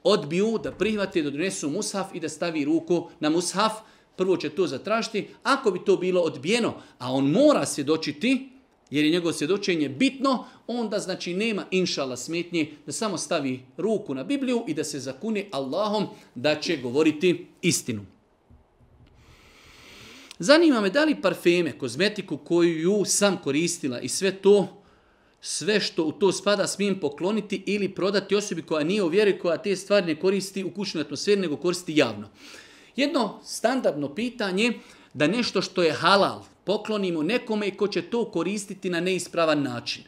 odbiju da prihvate, da donesu mushaf i da stavi ruku na mushaf, prvo će to zatrašiti, ako bi to bilo odbijeno, a on mora svjedočiti, jer je njegovo svjedočenje bitno, onda znači nema inšala smetnje da samo stavi ruku na Bibliju i da se zakuni Allahom da će govoriti istinu. Zanima me da li parfeme, kozmetiku koju sam koristila i sve to, sve što u to spada smijem pokloniti ili prodati osobi koja nije u vjeri, koja te stvari ne koristi u kućnoj atmosferi, nego koristi javno. Uh, Jedno standardno pitanje da nešto što je halal poklonimo nekome ko će to koristiti na neispravan način.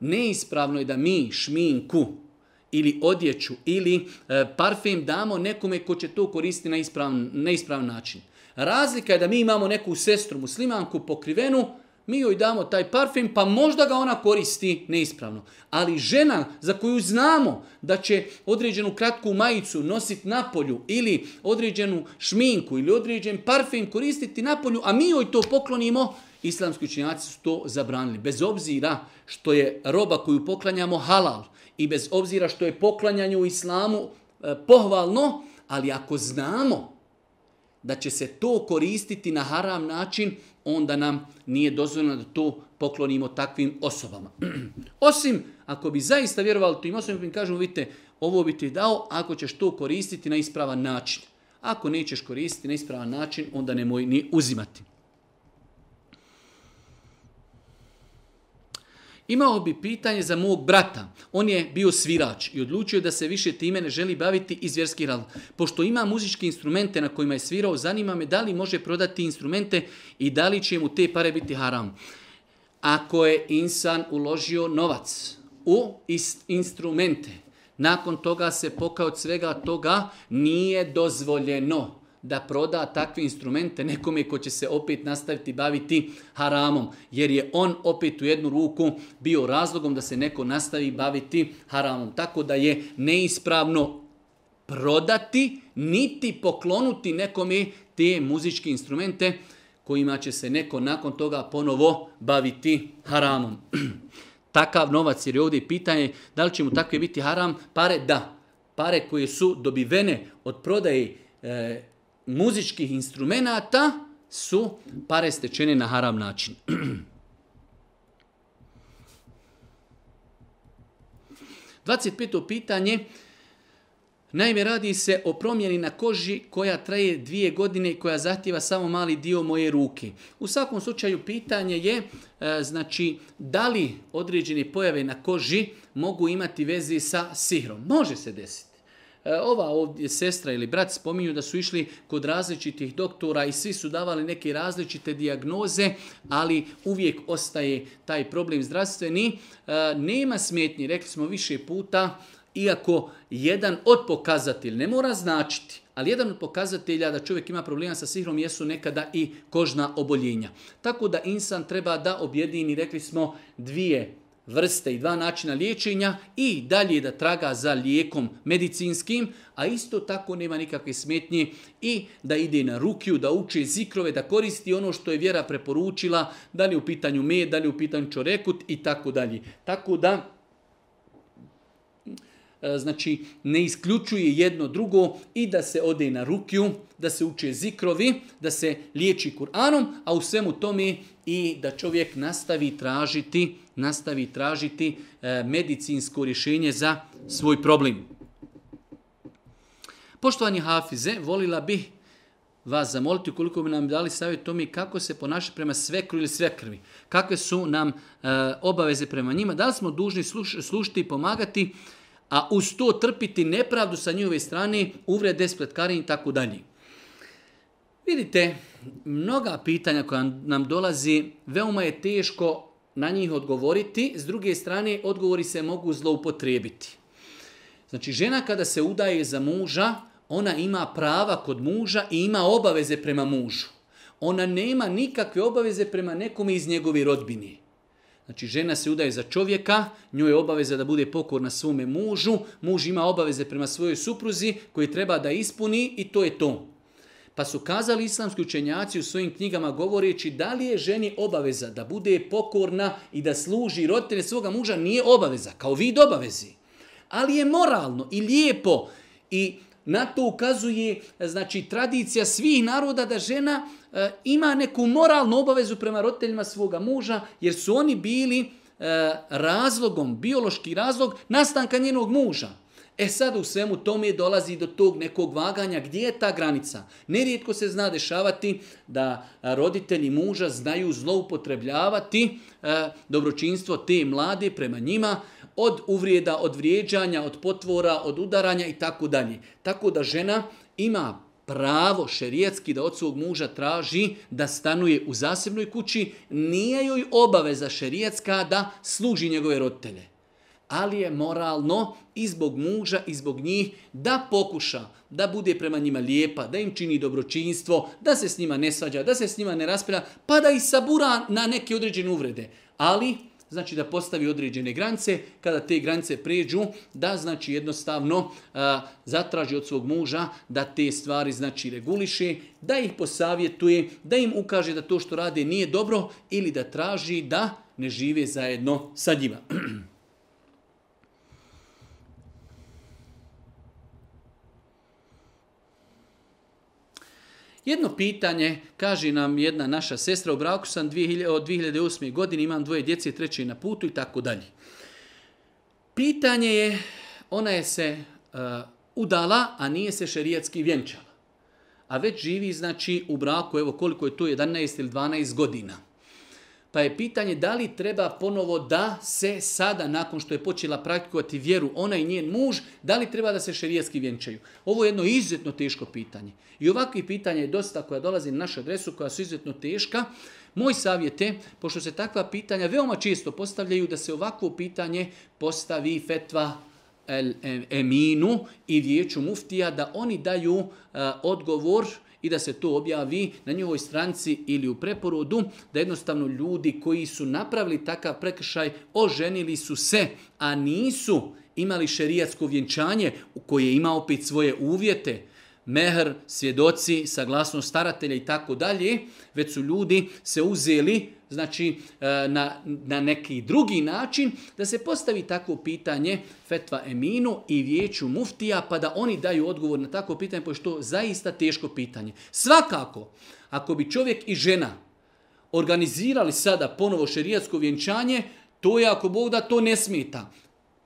Neispravno je da mi šminku ili odjeću ili e, parfem damo nekome ko će to koristiti na ispravan, neispravan način. Razlika je da mi imamo neku sestru muslimanku pokrivenu, mi joj damo taj parfem, pa možda ga ona koristi neispravno. Ali žena za koju znamo da će određenu kratku majicu nositi na polju ili određenu šminku ili određen parfem koristiti na polju, a mi joj to poklonimo, islamski učinjaci su to zabranili. Bez obzira što je roba koju poklanjamo halal i bez obzira što je poklanjanje u islamu e, pohvalno, ali ako znamo da će se to koristiti na haram način, onda nam nije dozvoljeno da to poklonimo takvim osobama. Osim, ako bi zaista vjerovali tim osobima, mi kažemo, vidite, ovo bi ti dao ako ćeš to koristiti na ispravan način. Ako nećeš koristiti na ispravan način, onda nemoj ni uzimati. Imao bi pitanje za mog brata. On je bio svirač i odlučio da se više time ne želi baviti iz vjerskih razloga. Pošto ima muzičke instrumente na kojima je svirao, zanima me da li može prodati instrumente i da li će mu te pare biti haram. Ako je insan uložio novac u instrumente, nakon toga se pokao od svega toga, nije dozvoljeno da proda takve instrumente nekome ko će se opet nastaviti baviti haramom, jer je on opet u jednu ruku bio razlogom da se neko nastavi baviti haramom. Tako da je neispravno prodati, niti poklonuti nekome te muzičke instrumente kojima će se neko nakon toga ponovo baviti haramom. Takav novac, jer je ovdje pitanje da li će mu takve biti haram, pare da. Pare koje su dobivene od prodaje e, muzičkih instrumenta su pare stečene na haram način. Dvacet peto pitanje. Naime, radi se o promjeni na koži koja traje dvije godine i koja zahtjeva samo mali dio moje ruke. U svakom slučaju pitanje je e, znači, da li određene pojave na koži mogu imati veze sa sihrom. Može se desiti. E, ova ovdje sestra ili brat spominju da su išli kod različitih doktora i svi su davali neke različite diagnoze, ali uvijek ostaje taj problem zdravstveni. E, nema smetnji, rekli smo više puta, iako jedan od pokazatelj ne mora značiti, ali jedan od pokazatelja da čovjek ima problema sa sihrom jesu nekada i kožna oboljenja. Tako da insan treba da objedini, rekli smo, dvije vrste i dva načina liječenja i dalje da traga za lijekom medicinskim, a isto tako nema nikakve smetnje i da ide na rukiju, da uče zikrove, da koristi ono što je vjera preporučila, da li u pitanju me, da li u pitanju čorekut i tako dalje. Tako da, e, znači, ne isključuje jedno drugo i da se ode na rukiju, da se uče zikrovi, da se liječi Kur'anom, a u svemu tome i da čovjek nastavi tražiti, nastavi tražiti e, medicinsko rješenje za svoj problem. Poštovani Hafize, volila bih vas zamoliti koliko bi nam dali savjet tome kako se ponaša prema svekru ili svekrvi. Kakve su nam e, obaveze prema njima? Da li smo dužni sluš, slušati i pomagati, a uz to trpiti nepravdu sa njihove strane, uvred, despletkarin i tako dalje? Vidite, mnoga pitanja koja nam dolazi, veoma je teško na njih odgovoriti. S druge strane, odgovori se mogu zloupotrijebiti. Znači, žena kada se udaje za muža, ona ima prava kod muža i ima obaveze prema mužu. Ona nema nikakve obaveze prema nekome iz njegove rodbine. Znači, žena se udaje za čovjeka, njoj je obaveza da bude pokorna svome mužu, muž ima obaveze prema svojoj supruzi koji treba da ispuni i to je to. Pa su kazali islamski učenjaci u svojim knjigama govoreći da li je ženi obaveza da bude pokorna i da služi roditelje svoga muža nije obaveza, kao vid obavezi. Ali je moralno i lijepo i na to ukazuje znači, tradicija svih naroda da žena e, ima neku moralnu obavezu prema roditeljima svoga muža jer su oni bili e, razlogom, biološki razlog nastanka njenog muža. E sad u svemu tome dolazi do tog nekog vaganja gdje je ta granica. Nerijetko se zna dešavati da roditelji muža znaju zloupotrebljavati e, dobročinstvo te mlade prema njima od uvrijeda, od vrijeđanja, od potvora, od udaranja i tako dalje. Tako da žena ima pravo šerijetski da od svog muža traži da stanuje u zasebnoj kući, nije joj obaveza šerijetska da služi njegove roditelje ali je moralno i zbog muža i zbog njih da pokuša da bude prema njima lijepa, da im čini dobročinstvo, da se s njima ne svađa, da se s njima ne raspira, pa da ih sabura na neke određene uvrede. Ali, znači da postavi određene granice, kada te granice pređu, da znači jednostavno a, zatraži od svog muža da te stvari znači reguliše, da ih posavjetuje, da im ukaže da to što rade nije dobro ili da traži da ne žive zajedno sa njima. Jedno pitanje, kaže nam jedna naša sestra, u braku sam od 2008. godine, imam dvoje djece, treće na putu i tako dalje. Pitanje je, ona je se uh, udala, a nije se šerijatski vjenčala. A već živi, znači, u braku, evo koliko je tu, 11 ili 12 godina. Pa je pitanje da li treba ponovo da se sada, nakon što je počela praktikovati vjeru, ona i njen muž, da li treba da se šerijetski vjenčaju? Ovo je jedno izuzetno teško pitanje. I ovakvi pitanja je dosta koja dolazi na našu adresu, koja su izuzetno teška. Moj savjet je, pošto se takva pitanja veoma često postavljaju, da se ovakvo pitanje postavi fetva el, em, eminu i vijeću muftija, da oni daju uh, odgovor uh, i da se to objavi na njoj stranci ili u preporodu, da jednostavno ljudi koji su napravili takav prekršaj oženili su se, a nisu imali šerijatsko vjenčanje koje je ima opet svoje uvjete, mehr, svjedoci, saglasnost staratelja i tako dalje, već su ljudi se uzeli znači e, na, na neki drugi način, da se postavi takvo pitanje Fetva Eminu i vijeću Muftija, pa da oni daju odgovor na takvo pitanje, pošto je zaista teško pitanje. Svakako, ako bi čovjek i žena organizirali sada ponovo šerijatsko vjenčanje, to je ako Bog da to ne smeta.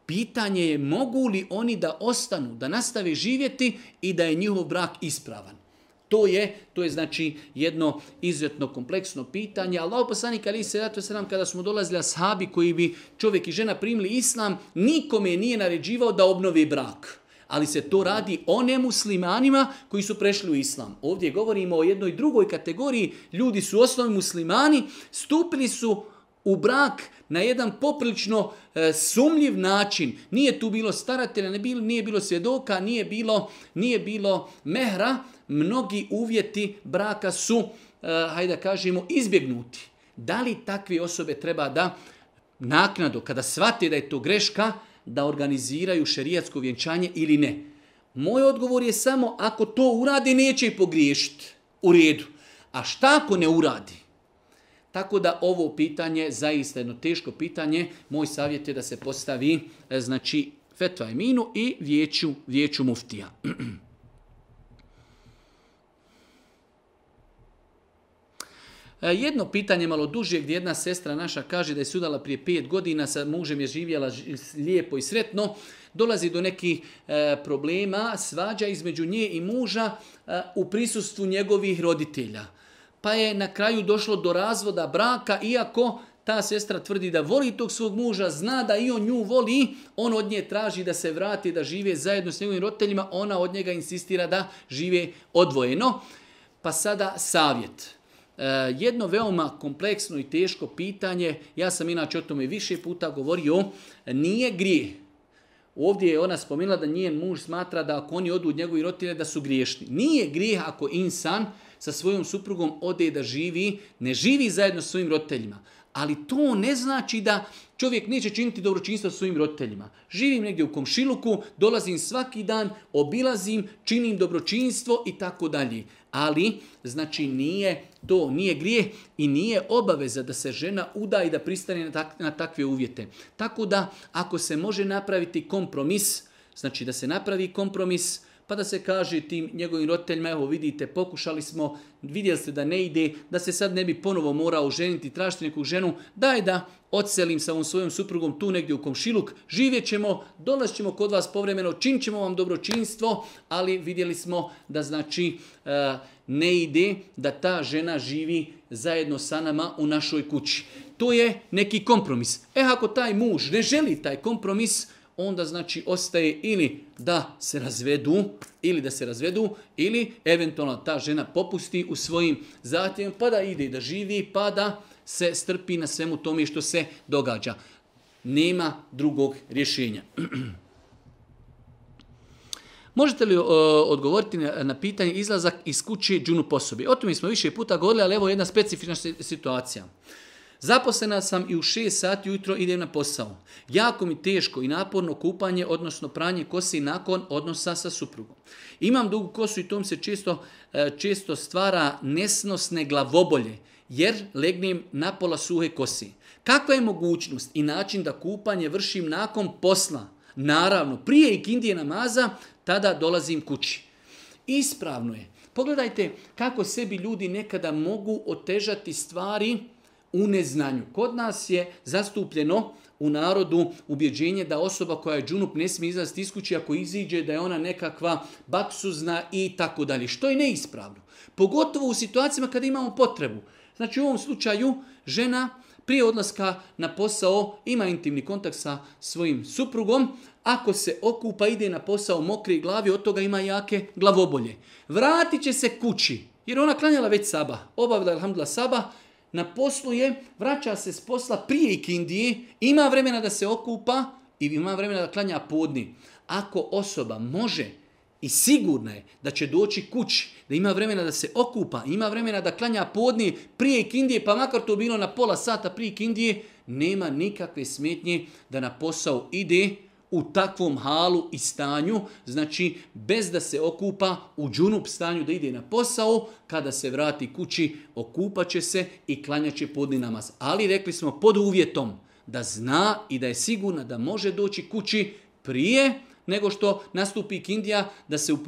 Pitanje je mogu li oni da ostanu, da nastave živjeti i da je njihov brak ispravan. To je, to je znači jedno izvjetno kompleksno pitanje. Allah poslanik ali se zato sam kada smo dolazili ashabi koji bi čovjek i žena primili islam, nikome nije naređivao da obnovi brak. Ali se to radi o nemuslimanima koji su prešli u islam. Ovdje govorimo o jednoj drugoj kategoriji. Ljudi su osnovni muslimani, stupili su u brak na jedan poprilično e, sumljiv način. Nije tu bilo staratelja, ne bilo, nije bilo svjedoka, nije bilo, nije bilo mehra, mnogi uvjeti braka su, uh, hajde da kažemo, izbjegnuti. Da li takve osobe treba da naknado, kada shvate da je to greška, da organiziraju šerijatsko vjenčanje ili ne? Moj odgovor je samo, ako to uradi, neće i pogriješiti u redu. A šta ako ne uradi? Tako da ovo pitanje, zaista jedno teško pitanje, moj savjet je da se postavi, eh, znači, fetva eminu i vijeću, vijeću muftija. E, jedno pitanje malo duže gdje jedna sestra naša kaže da je sudala prije pet godina, sa mužem je živjela lijepo i sretno, dolazi do nekih e, problema, svađa između nje i muža e, u prisustvu njegovih roditelja. Pa je na kraju došlo do razvoda braka, iako ta sestra tvrdi da voli tog svog muža, zna da i on nju voli, on od nje traži da se vrati, da žive zajedno s njegovim roditeljima, ona od njega insistira da žive odvojeno. Pa sada savjet. Savjet. E, jedno veoma kompleksno i teško pitanje, ja sam inače o tome više puta govorio, nije grije. Ovdje je ona spomenula da njen muž smatra da ako oni odu od njegovi rotine da su griješni. Nije grije ako insan sa svojom suprugom ode da živi, ne živi zajedno s svojim roditeljima. Ali to ne znači da čovjek neće činiti dobročinstvo svojim roditeljima. Živim negdje u komšiluku, dolazim svaki dan, obilazim, činim dobročinstvo i tako dalje ali znači nije to nije grijeh i nije obaveza da se žena uda i da pristane na, tak, na takve uvjete. Tako da ako se može napraviti kompromis, znači da se napravi kompromis, uh, pa da se kaže tim njegovim roditeljima, evo vidite, pokušali smo, vidjeli ste da ne ide, da se sad ne bi ponovo morao ženiti, tražiti neku ženu, daj da odselim sa ovom svojom suprugom tu negdje u komšiluk, živjet ćemo, dolaz ćemo kod vas povremeno, čin ćemo vam dobročinstvo, ali vidjeli smo da znači e, ne ide da ta žena živi zajedno sa nama u našoj kući. To je neki kompromis. E ako taj muž ne želi taj kompromis, onda znači ostaje ili da se razvedu, ili da se razvedu, ili eventualno ta žena popusti u svojim zahtjevima, pa da ide da živi, pa da se strpi na svemu tome što se događa. Nema drugog rješenja. Možete li uh, odgovoriti na, na pitanje izlazak iz kuće džunu posobi? O tome smo više puta govorili, ali evo jedna specifična situacija. Uh, Zaposlena sam i u 6 sati ujutro idem na posao. Jako mi teško i naporno kupanje, odnosno pranje kose nakon odnosa sa suprugom. Imam dugu kosu i tom se često, e, često stvara nesnosne glavobolje, jer legnem na pola suhe kose. Kakva je mogućnost i način da kupanje vršim nakon posla? Naravno, prije i kindije namaza, tada dolazim kući. Ispravno je. Pogledajte kako sebi ljudi nekada mogu otežati stvari, u neznanju. Kod nas je zastupljeno u narodu ubjeđenje da osoba koja je džunup ne smije izlaziti iz kuće ako iziđe da je ona nekakva baksuzna i tako dalje. Što je neispravno. Pogotovo u situacijama kada imamo potrebu. Znači u ovom slučaju žena prije odlaska na posao ima intimni kontakt sa svojim suprugom. Ako se okupa ide na posao mokri glavi, od toga ima jake glavobolje. Vratit će se kući jer ona klanjala već saba. Obavila je alhamdulillah saba na poslu je, vraća se s posla prije ikindije, ima vremena da se okupa i ima vremena da klanja podni. Ako osoba može i sigurna je da će doći kući, da ima vremena da se okupa, ima vremena da klanja podni prije ikindije, pa makar to bilo na pola sata prije ikindije, nema nikakve smetnje da na posao ide, u takvom halu i stanju, znači bez da se okupa u džunup stanju da ide na posao, kada se vrati kući okupaće se i klanjaće podni namaz. Ali rekli smo pod uvjetom da zna i da je sigurna da može doći kući prije nego što nastupi k Indija da se u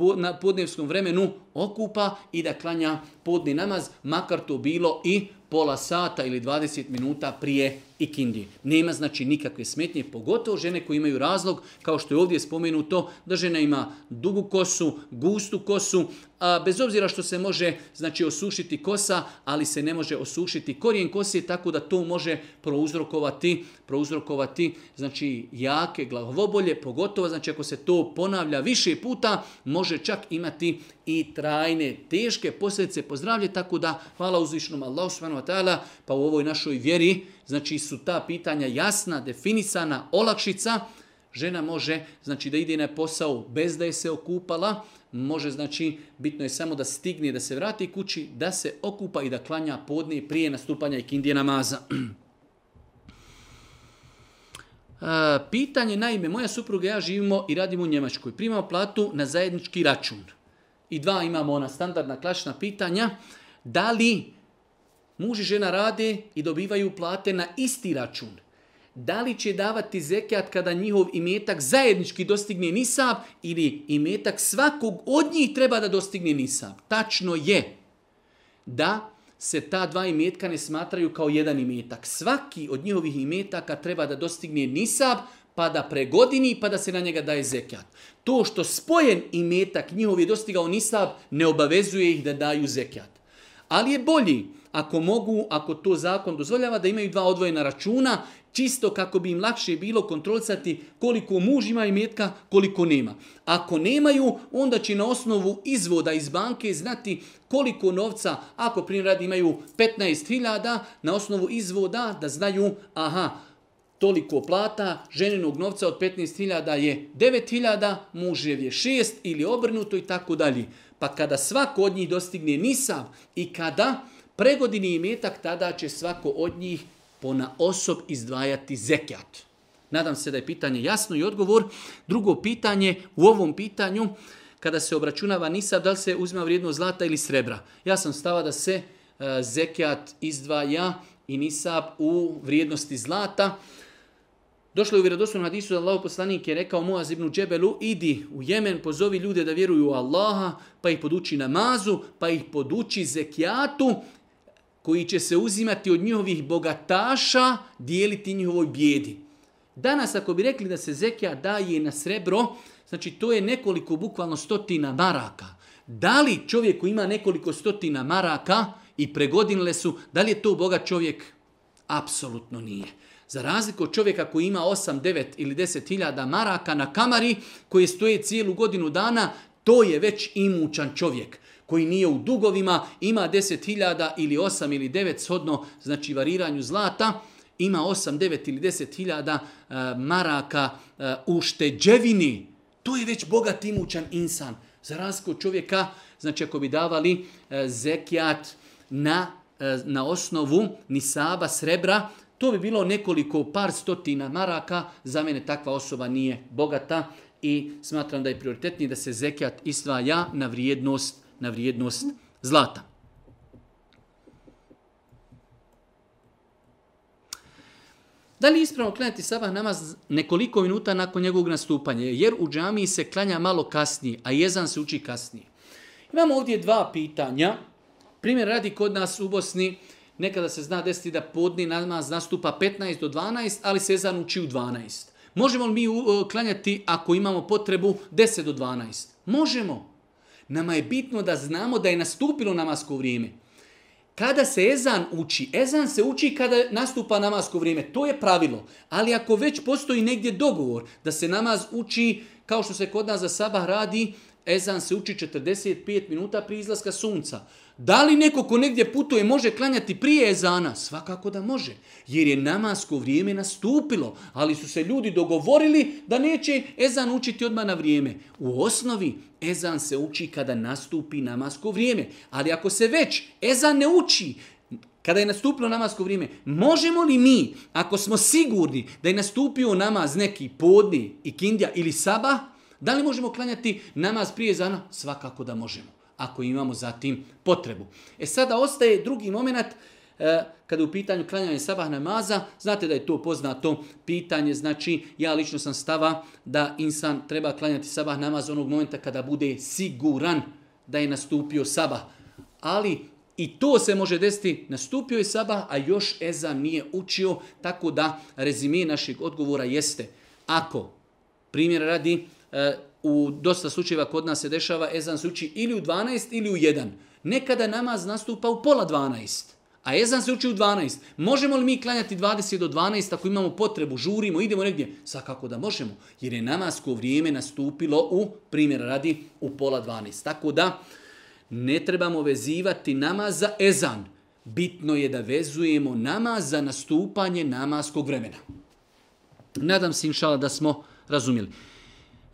podnevskom vremenu okupa i da klanja podni namaz, makar to bilo i pola sata ili 20 minuta prije ikindije. Nema znači nikakve smetnje, pogotovo žene koje imaju razlog, kao što je ovdje spomenuto, da žena ima dugu kosu, gustu kosu, a bez obzira što se može znači osušiti kosa, ali se ne može osušiti korijen kose, tako da to može prouzrokovati, prouzrokovati znači jake glavobolje, pogotovo znači ako se to ponavlja više puta, može čak imati i trajne, teške posljedice pozdravlje, tako da hvala uzvišnom Allahu subhanahu wa ta'ala, pa u ovoj našoj vjeri, znači su ta pitanja jasna, definisana, olakšica, žena može, znači da ide na posao bez da je se okupala, može, znači, bitno je samo da stigne, da se vrati kući, da se okupa i da klanja podne prije nastupanja i kindije namaza. E, pitanje, naime, moja supruga i ja živimo i radimo u Njemačkoj. Primamo platu na zajednički račun i dva imamo ona standardna klasična pitanja. Da li muž i žena rade i dobivaju plate na isti račun? Da li će davati zekijat kada njihov imetak zajednički dostigne nisab ili imetak svakog od njih treba da dostigne nisab? Tačno je da se ta dva imetka ne smatraju kao jedan imetak. Svaki od njihovih imetaka treba da dostigne nisab, pa da pregodini pa da se na njega daje zekat. To što spojen imetak njihov je dostigao nisab, ne obavezuje ih da daju zekat. Ali je bolji ako mogu, ako to zakon dozvoljava, da imaju dva odvojena računa, čisto kako bi im lakše bilo kontrolisati koliko muž ima imetka, koliko nema. Ako nemaju, onda će na osnovu izvoda iz banke znati koliko novca, ako primjer radi imaju 15.000, na osnovu izvoda da znaju, aha, toliko plata, ženinog novca od 15.000 je 9.000, mužev je 6 ili obrnuto i tako dalje. Pa kada svako od njih dostigne nisav i kada pregodini imetak, tada će svako od njih pona osob izdvajati zekjat. Nadam se da je pitanje jasno i odgovor. Drugo pitanje, u ovom pitanju, kada se obračunava nisav, da li se uzima vrijednost zlata ili srebra? Ja sam stava da se e, zekjat izdvaja i nisav u vrijednosti zlata. Došlo je u vjerodostom hadisu da Allah poslanik je rekao Muaz ibn Džebelu, idi u Jemen, pozovi ljude da vjeruju u Allaha, pa ih poduči namazu, pa ih poduči zekijatu, koji će se uzimati od njihovih bogataša, dijeliti njihovoj bjedi. Danas, ako bi rekli da se zekija daje na srebro, znači to je nekoliko, bukvalno stotina maraka. Da li čovjek koji ima nekoliko stotina maraka i pregodinile su, da li je to bogat čovjek? Apsolutno nije. Za razliku od čovjeka koji ima 8, 9 ili 10 hiljada maraka na kamari, koji stoje cijelu godinu dana, to je već imućan čovjek koji nije u dugovima, ima 10 hiljada ili 8 ili 9, shodno znači variranju zlata, ima 8, 9 ili 10 hiljada e, maraka e, u šteđevini. To je već bogat imućan insan. Za razliku od čovjeka, znači ako bi davali e, zekijat na, e, na osnovu nisaba srebra, To bi bilo nekoliko par stotina maraka, za mene takva osoba nije bogata i smatram da je prioritetnije da se zekijat istvaja na vrijednost, na vrijednost zlata. Da li ispravno klanjati sabah namaz nekoliko minuta nakon njegovog nastupanja? Jer u džamiji se klanja malo kasnije, a jezan se uči kasnije. Imamo ovdje dva pitanja. Primjer radi kod nas u Bosni. Uh, Nekada se zna desiti da podni namaz nastupa 15 do 12, ali se zan uči u 12. Možemo li mi e, klanjati ako imamo potrebu 10 do 12? Možemo. Nama je bitno da znamo da je nastupilo namasko vrijeme. Kada se ezan uči, ezan se uči kada nastupa namasko vrijeme, to je pravilo. Ali ako već postoji negdje dogovor da se namaz uči, kao što se kod nas za sabah radi, ezan se uči 45 minuta prije izlaska sunca. Da li neko ko negdje putuje može klanjati prije ezana? Svakako da može, jer je namasko vrijeme nastupilo, ali su se ljudi dogovorili da neće ezan učiti odmah na vrijeme. U osnovi ezan se uči kada nastupi namasko vrijeme, ali ako se već ezan ne uči kada je nastupilo namasko vrijeme, možemo li mi, ako smo sigurni da je nastupio namaz neki podni i kindja ili saba, da li možemo klanjati namaz prije ezana? Svakako da možemo ako imamo zatim potrebu. E sada ostaje drugi moment e, kada u pitanju klanjanja sabah namaza, znate da je to poznato pitanje, znači ja lično sam stava da insan treba klanjati sabah namaz onog momenta kada bude siguran da je nastupio sabah. Ali i to se može desiti, nastupio je sabah, a još Eza nije učio, tako da rezime našeg odgovora jeste, ako, primjer radi, e, u dosta slučajeva kod nas se dešava, ezan se uči ili u 12 ili u 1. Nekada namaz nastupa u pola 12, a ezan se uči u 12. Možemo li mi klanjati 20 do 12 ako imamo potrebu, žurimo, idemo negdje? Svakako da možemo, jer je namazko vrijeme nastupilo u, primjer radi, u pola 12. Tako da ne trebamo vezivati namaz za ezan. Bitno je da vezujemo namaz za nastupanje namaskog vremena. Nadam se, inšala, da smo razumjeli.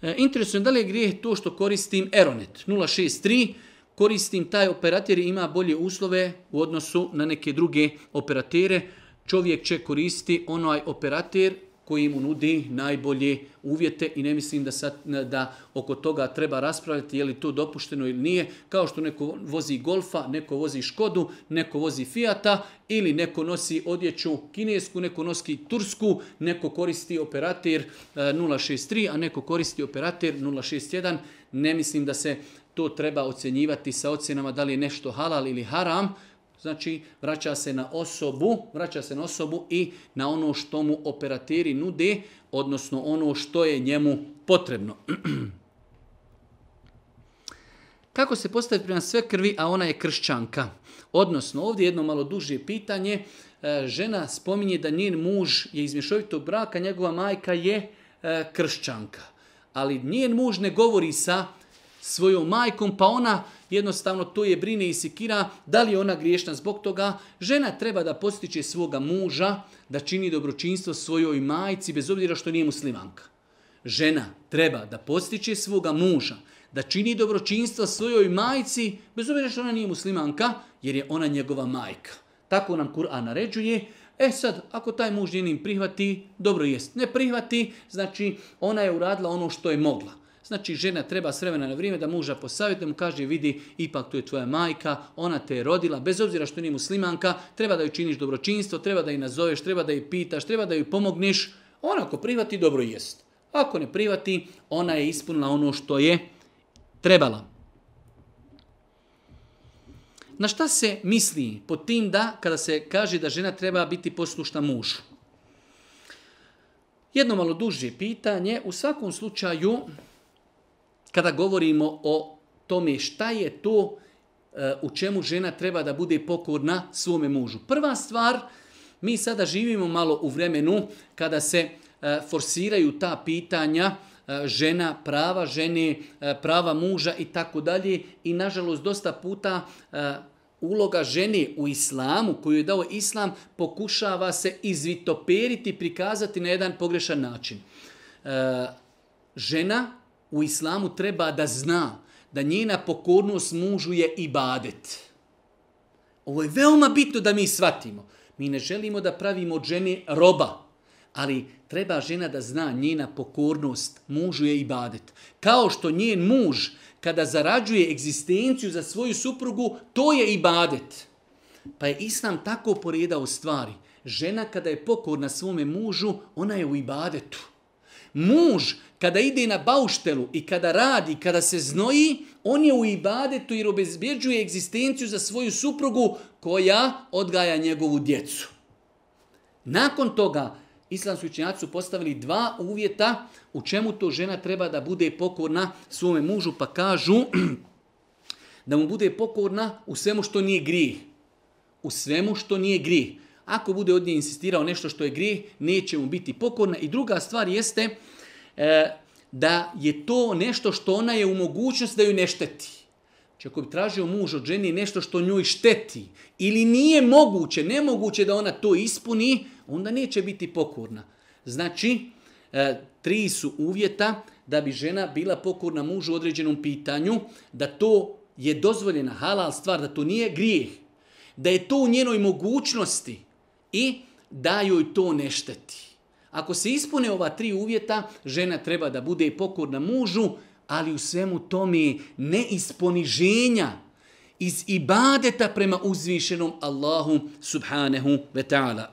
E, Interesujem da li je grijeh to što koristim Aeronet 063, koristim taj operater i ima bolje uslove u odnosu na neke druge operatere. Čovjek će koristi onaj operater koji mu nudi najbolje uvjete i ne mislim da sad, da oko toga treba raspravljati je li to dopušteno ili nije. Kao što neko vozi Golfa, neko vozi Škodu, neko vozi Fijata ili neko nosi odjeću kinesku, neko nosi tursku, neko koristi operater 063, e, a neko koristi operater 061. Ne mislim da se to treba ocjenjivati sa ocjenama da li je nešto halal ili haram, Znači, vraća se na osobu, vraća se na osobu i na ono što mu operatiri nude, odnosno ono što je njemu potrebno. Kako se postaviti prema sve krvi, a ona je kršćanka? Odnosno, ovdje jedno malo duže pitanje. E, žena spominje da njen muž je iz mješovitog braka, njegova majka je e, kršćanka. Ali njen muž ne govori sa svojom majkom, pa ona jednostavno to je brine i sikira, da li je ona griješna zbog toga, žena treba da postiče svoga muža da čini dobročinstvo svojoj majci bez obzira što nije muslimanka. Žena treba da postiče svoga muža da čini dobročinstvo svojoj majci bez obzira što ona nije muslimanka jer je ona njegova majka. Tako nam Kur'an naređuje, E sad, ako taj muž njenim prihvati, dobro jest. Ne prihvati, znači ona je uradila ono što je mogla. Znači, žena treba s vremena na vrijeme da muža posavjeti, mu kaže, vidi, ipak tu je tvoja majka, ona te je rodila, bez obzira što nije muslimanka, treba da ju činiš dobročinstvo, treba da ju nazoveš, treba da ju pitaš, treba da ju pomogneš. Ona ako privati, dobro jest. Ako ne privati, ona je ispunila ono što je trebala. Na šta se misli po tim da, kada se kaže da žena treba biti poslušna mužu? Jedno malo duže pitanje. U svakom slučaju, kada govorimo o tome šta je to e, u čemu žena treba da bude pokorna svome mužu. Prva stvar, mi sada živimo malo u vremenu kada se e, forsiraju ta pitanja e, žena, prava žene, prava muža i tako dalje. I nažalost dosta puta uloga žene u islamu koju je dao islam pokušava se izvitoperiti, prikazati na jedan pogrešan način. Žena u islamu treba da zna da njena pokornost mužu je ibadet. Ovo je veoma bitno da mi shvatimo. Mi ne želimo da pravimo od žene roba, ali treba žena da zna njena pokornost mužu je ibadet. Kao što njen muž kada zarađuje egzistenciju za svoju suprugu, to je ibadet. Pa je islam tako poredao stvari. Žena kada je pokorna svome mužu, ona je u ibadetu. Muž kada ide na bauštelu i kada radi, kada se znoji, on je u ibadetu jer obezbjeđuje egzistenciju za svoju suprugu koja odgaja njegovu djecu. Nakon toga, islamski učenjaci su postavili dva uvjeta u čemu to žena treba da bude pokorna svome mužu, pa kažu da mu bude pokorna u svemu što nije grih. U svemu što nije grih ako bude od nje insistirao nešto što je grijeh, neće mu biti pokorna. I druga stvar jeste e, da je to nešto što ona je u mogućnost da ju ne šteti. Če znači, ako bi tražio muž od ženi nešto što njoj šteti ili nije moguće, nemoguće da ona to ispuni, onda neće biti pokorna. Znači, e, tri su uvjeta da bi žena bila pokorna mužu u određenom pitanju, da to je dozvoljena halal stvar, da to nije grijeh, da je to u njenoj mogućnosti, i da joj to ne šteti. Ako se ispune ova tri uvjeta, žena treba da bude i pokorna mužu, ali u svemu tome ne iz poniženja, iz ibadeta prema uzvišenom Allahu subhanehu ve ta'ala.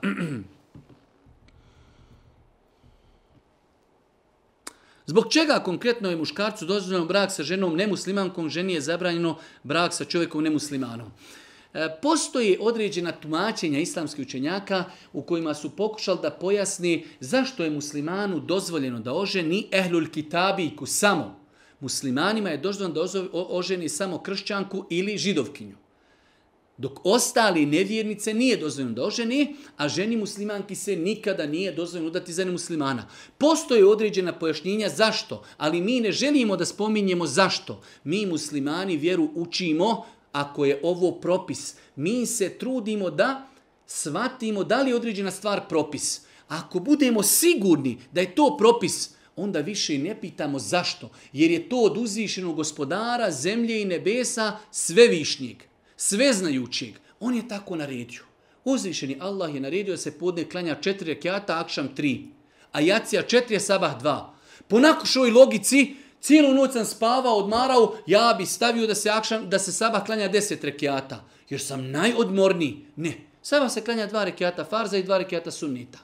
Zbog čega konkretno je muškarcu dozvoljeno brak sa ženom nemuslimankom, ženi je zabranjeno brak sa čovjekom nemuslimanom? E, postoje određena tumačenja islamskih učenjaka u kojima su pokušali da pojasni zašto je muslimanu dozvoljeno da oženi ehlul kitabiku samo. Muslimanima je dozvoljeno da oženi samo kršćanku ili židovkinju. Dok ostali nevjernice nije dozvoljeno da oženi, a ženi muslimanki se nikada nije dozvoljeno udati za muslimana. Postoje određena pojašnjenja zašto, ali mi ne želimo da spominjemo zašto. Mi muslimani vjeru učimo, ako je ovo propis, mi se trudimo da shvatimo da li je određena stvar propis. Ako budemo sigurni da je to propis, onda više ne pitamo zašto. Jer je to od uzvišenog gospodara, zemlje i nebesa, svevišnjeg, sveznajućeg. On je tako naredio. Uzvišeni Allah je naredio da se podne klanja četiri rekiata, akšam tri. A jacija četiri, sabah dva. Po nakušoj logici, Cijelu noć sam spavao, odmarao, ja bi stavio da se akšan, da se sabah klanja 10 rekiata, jer sam najodmorniji. Ne, sabah se klanja dva rekiata farza i dva rekiata sunnita.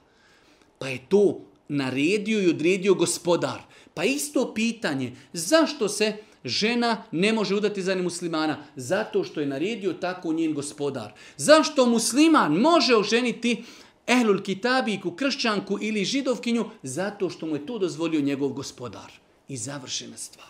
Pa je to naredio i odredio gospodar. Pa isto pitanje, zašto se žena ne može udati za nemuslimana? Zato što je naredio tako njen gospodar. Zašto musliman može oženiti ehlul kitabiku, kršćanku ili židovkinju? Zato što mu je to dozvolio njegov gospodar i završena stvar.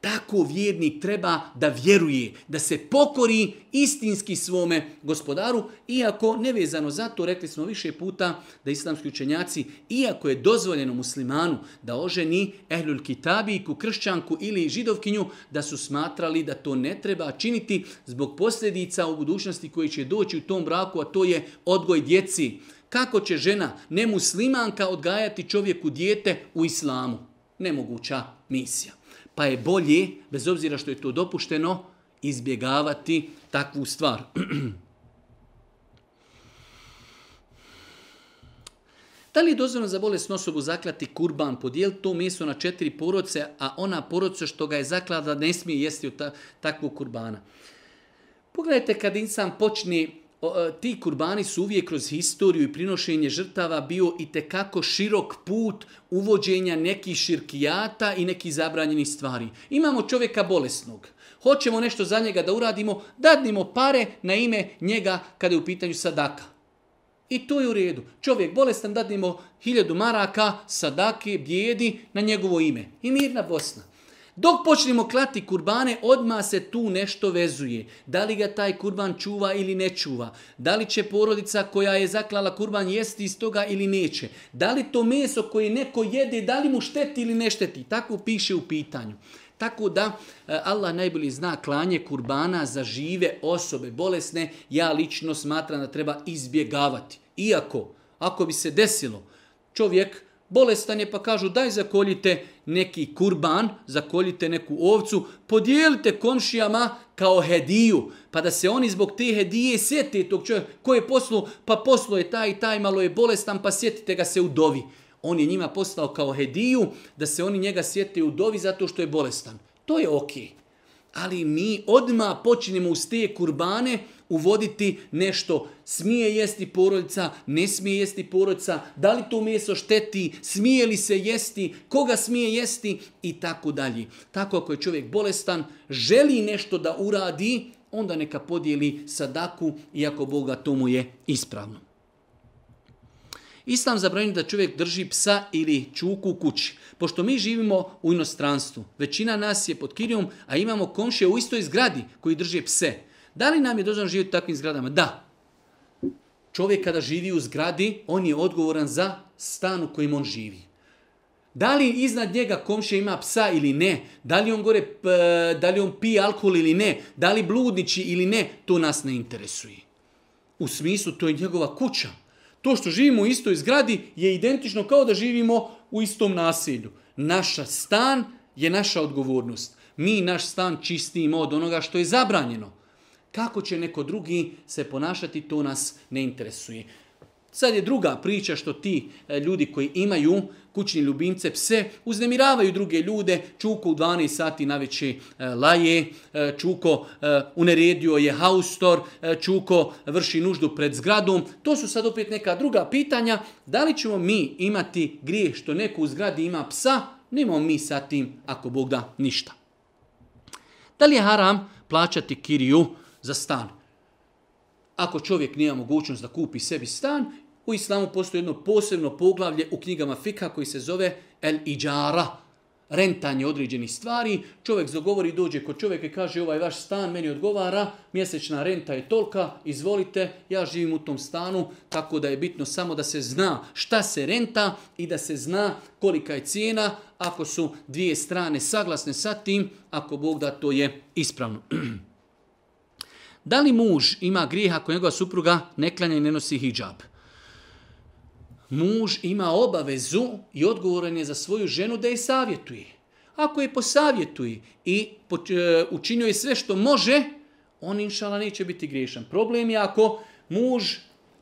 Tako vjernik treba da vjeruje, da se pokori istinski svome gospodaru, iako nevezano za to, rekli smo više puta da islamski učenjaci, iako je dozvoljeno muslimanu da oženi ehlul kitabiku, kršćanku ili židovkinju, da su smatrali da to ne treba činiti zbog posljedica u budućnosti koji će doći u tom braku, a to je odgoj djeci. Kako će žena nemuslimanka odgajati čovjeku dijete u islamu? nemoguća misija. Pa je bolje, bez obzira što je to dopušteno, izbjegavati takvu stvar. Da li je dozvoljeno za bolesnu osobu zaklati kurban, podijeliti to meso na četiri poroce, a ona poroce što ga je zaklada ne smije jesti od ta, takvog kurbana? Pogledajte kad insan počne E, ti kurbani su uvijek kroz historiju i prinošenje žrtava bio i te kako širok put uvođenja nekih širkijata i nekih zabranjenih stvari. Imamo čovjeka bolesnog. Hoćemo nešto za njega da uradimo, dadnimo pare na ime njega kada je u pitanju sadaka. I to je u redu. Čovjek bolestan, dadnimo hiljadu maraka, sadake, bijedi na njegovo ime. I mirna Bosna. Dok počnemo klati kurbane, odma se tu nešto vezuje. Da li ga taj kurban čuva ili ne čuva? Da li će porodica koja je zaklala kurban jesti iz toga ili neće? Da li to meso koje neko jede, da li mu šteti ili ne šteti? Tako piše u pitanju. Tako da e, Allah najbolji zna klanje kurbana za žive osobe bolesne, ja lično smatram da treba izbjegavati. Iako, ako bi se desilo, čovjek bolestan je pa kažu daj zakoljite neki kurban, zakoljite neku ovcu, podijelite komšijama kao hediju, pa da se oni zbog te hedije sjeti tog čovjeka koji je poslu, pa poslu je taj i taj, malo je bolestan, pa sjetite ga se u dovi. On je njima postao kao hediju da se oni njega sjeti u dovi zato što je bolestan. To je okej. Okay. Ali mi odma počinjemo uz te kurbane, uvoditi nešto. Smije jesti porodica, ne smije jesti porodica, da li to meso šteti, smije li se jesti, koga smije jesti i tako dalje. Tako ako je čovjek bolestan, želi nešto da uradi, onda neka podijeli sadaku, iako Boga tomu je ispravno. Islam zabranjuje da čovjek drži psa ili čuku u kući. Pošto mi živimo u inostranstvu, većina nas je pod kirijom, a imamo komšije u istoj zgradi koji drže pse. Da li nam je dozvoljeno živjeti u takvim zgradama? Da. Čovjek kada živi u zgradi, on je odgovoran za stan u kojem on živi. Da li iznad njega komšija ima psa ili ne? Da li on gore p, da li on pije alkohol ili ne? Da li bludniči ili ne? To nas ne interesuje. U smislu to je njegova kuća. To što živimo u istoj zgradi je identično kao da živimo u istom naselju. Naša stan je naša odgovornost. Mi naš stan čistimo od onoga što je zabranjeno. Kako će neko drugi se ponašati, to nas ne interesuje. Sad je druga priča što ti e, ljudi koji imaju kućni ljubimce, pse, uznemiravaju druge ljude, Čuko u 12 sati na veće laje, e, Čuko e, uneredio je haustor, Čuko vrši nuždu pred zgradom. To su sad opet neka druga pitanja. Da li ćemo mi imati grije što neko u zgradi ima psa? Nemamo mi sa tim, ako Bog da, ništa. Da li je haram plaćati kiriju? za stan. Ako čovjek nije mogućnost da kupi sebi stan, u islamu postoji jedno posebno poglavlje u knjigama fika koji se zove El Iđara, rentanje određenih stvari. Čovjek zagovori, dođe kod čovjeka i kaže ovaj vaš stan meni odgovara, mjesečna renta je tolika, izvolite, ja živim u tom stanu, tako da je bitno samo da se zna šta se renta i da se zna kolika je cijena, ako su dvije strane saglasne sa tim, ako Bog da to je ispravno. Da li muž ima grijeh ako njegova supruga ne klanja i ne nosi hijab? Muž ima obavezu i odgovoran je za svoju ženu da je savjetuje. Ako je posavjetuje i e, učinio je sve što može, on inšala neće biti griješan. Problem je ako muž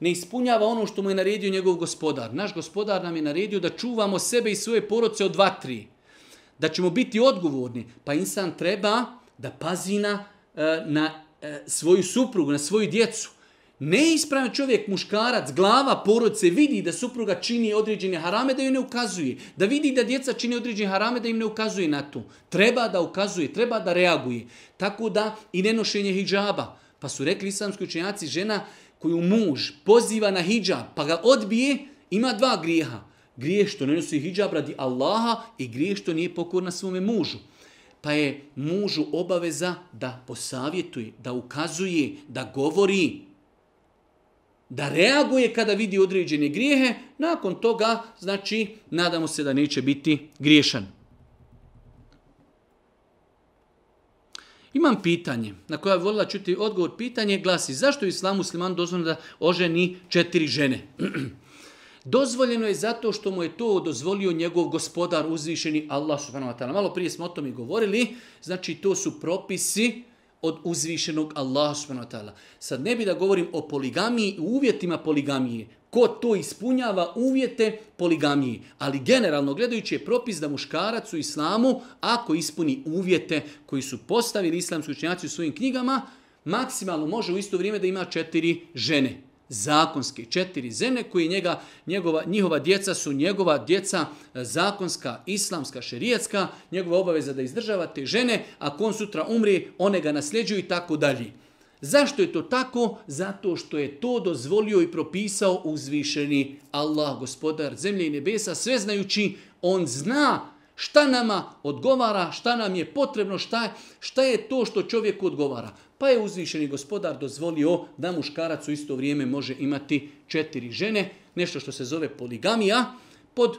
ne ispunjava ono što mu je naredio njegov gospodar. Naš gospodar nam je naredio da čuvamo sebe i svoje poroce od dva, tri. Da ćemo biti odgovorni. Pa insan treba da pazi e, na, na E, svoju suprugu, na svoju djecu. Neispravan čovjek, muškarac, glava porodice vidi da supruga čini određene harame da joj ne ukazuje. Da vidi da djeca čini određene harame da im ne ukazuje na to. Treba da ukazuje, treba da reaguje. Tako da i nenošenje hijjaba. Pa su rekli islamski učenjaci, žena koju muž poziva na hijjab pa ga odbije, ima dva grijeha. Grije što ne nosi hijjab radi Allaha i grije što nije pokorna svome mužu pa je mužu obaveza da posavjetuje, da ukazuje, da govori, da reaguje kada vidi određene grijehe, nakon toga, znači, nadamo se da neće biti griješan. Imam pitanje, na koje volila čuti odgovor pitanje, glasi, zašto je islam musliman dozvan da oženi četiri žene? Dozvoljeno je zato što mu je to dozvolio njegov gospodar uzvišeni Allah subhanahu wa ta'ala. Malo prije smo o tom i govorili, znači to su propisi od uzvišenog Allah subhanahu wa ta'ala. Sad ne bi da govorim o poligamiji i uvjetima poligamije. Ko to ispunjava uvjete poligamije. Ali generalno gledajući je propis da muškarac u islamu, ako ispuni uvjete koji su postavili islamski učenjaci u svojim knjigama, maksimalno može u isto vrijeme da ima četiri žene zakonske četiri zene koji njega njegova njihova djeca su njegova djeca e, zakonska islamska šerijatska njegova obaveza da izdržava te žene a kon sutra umri one ga nasljeđuju i tako dalje zašto je to tako zato što je to dozvolio i propisao uzvišeni Allah gospodar zemlje i nebesa sve znajući on zna šta nama odgovara šta nam je potrebno šta je, šta je to što čovjeku odgovara Pa je uzvišeni gospodar dozvolio da muškarac u isto vrijeme može imati četiri žene, nešto što se zove poligamija, pod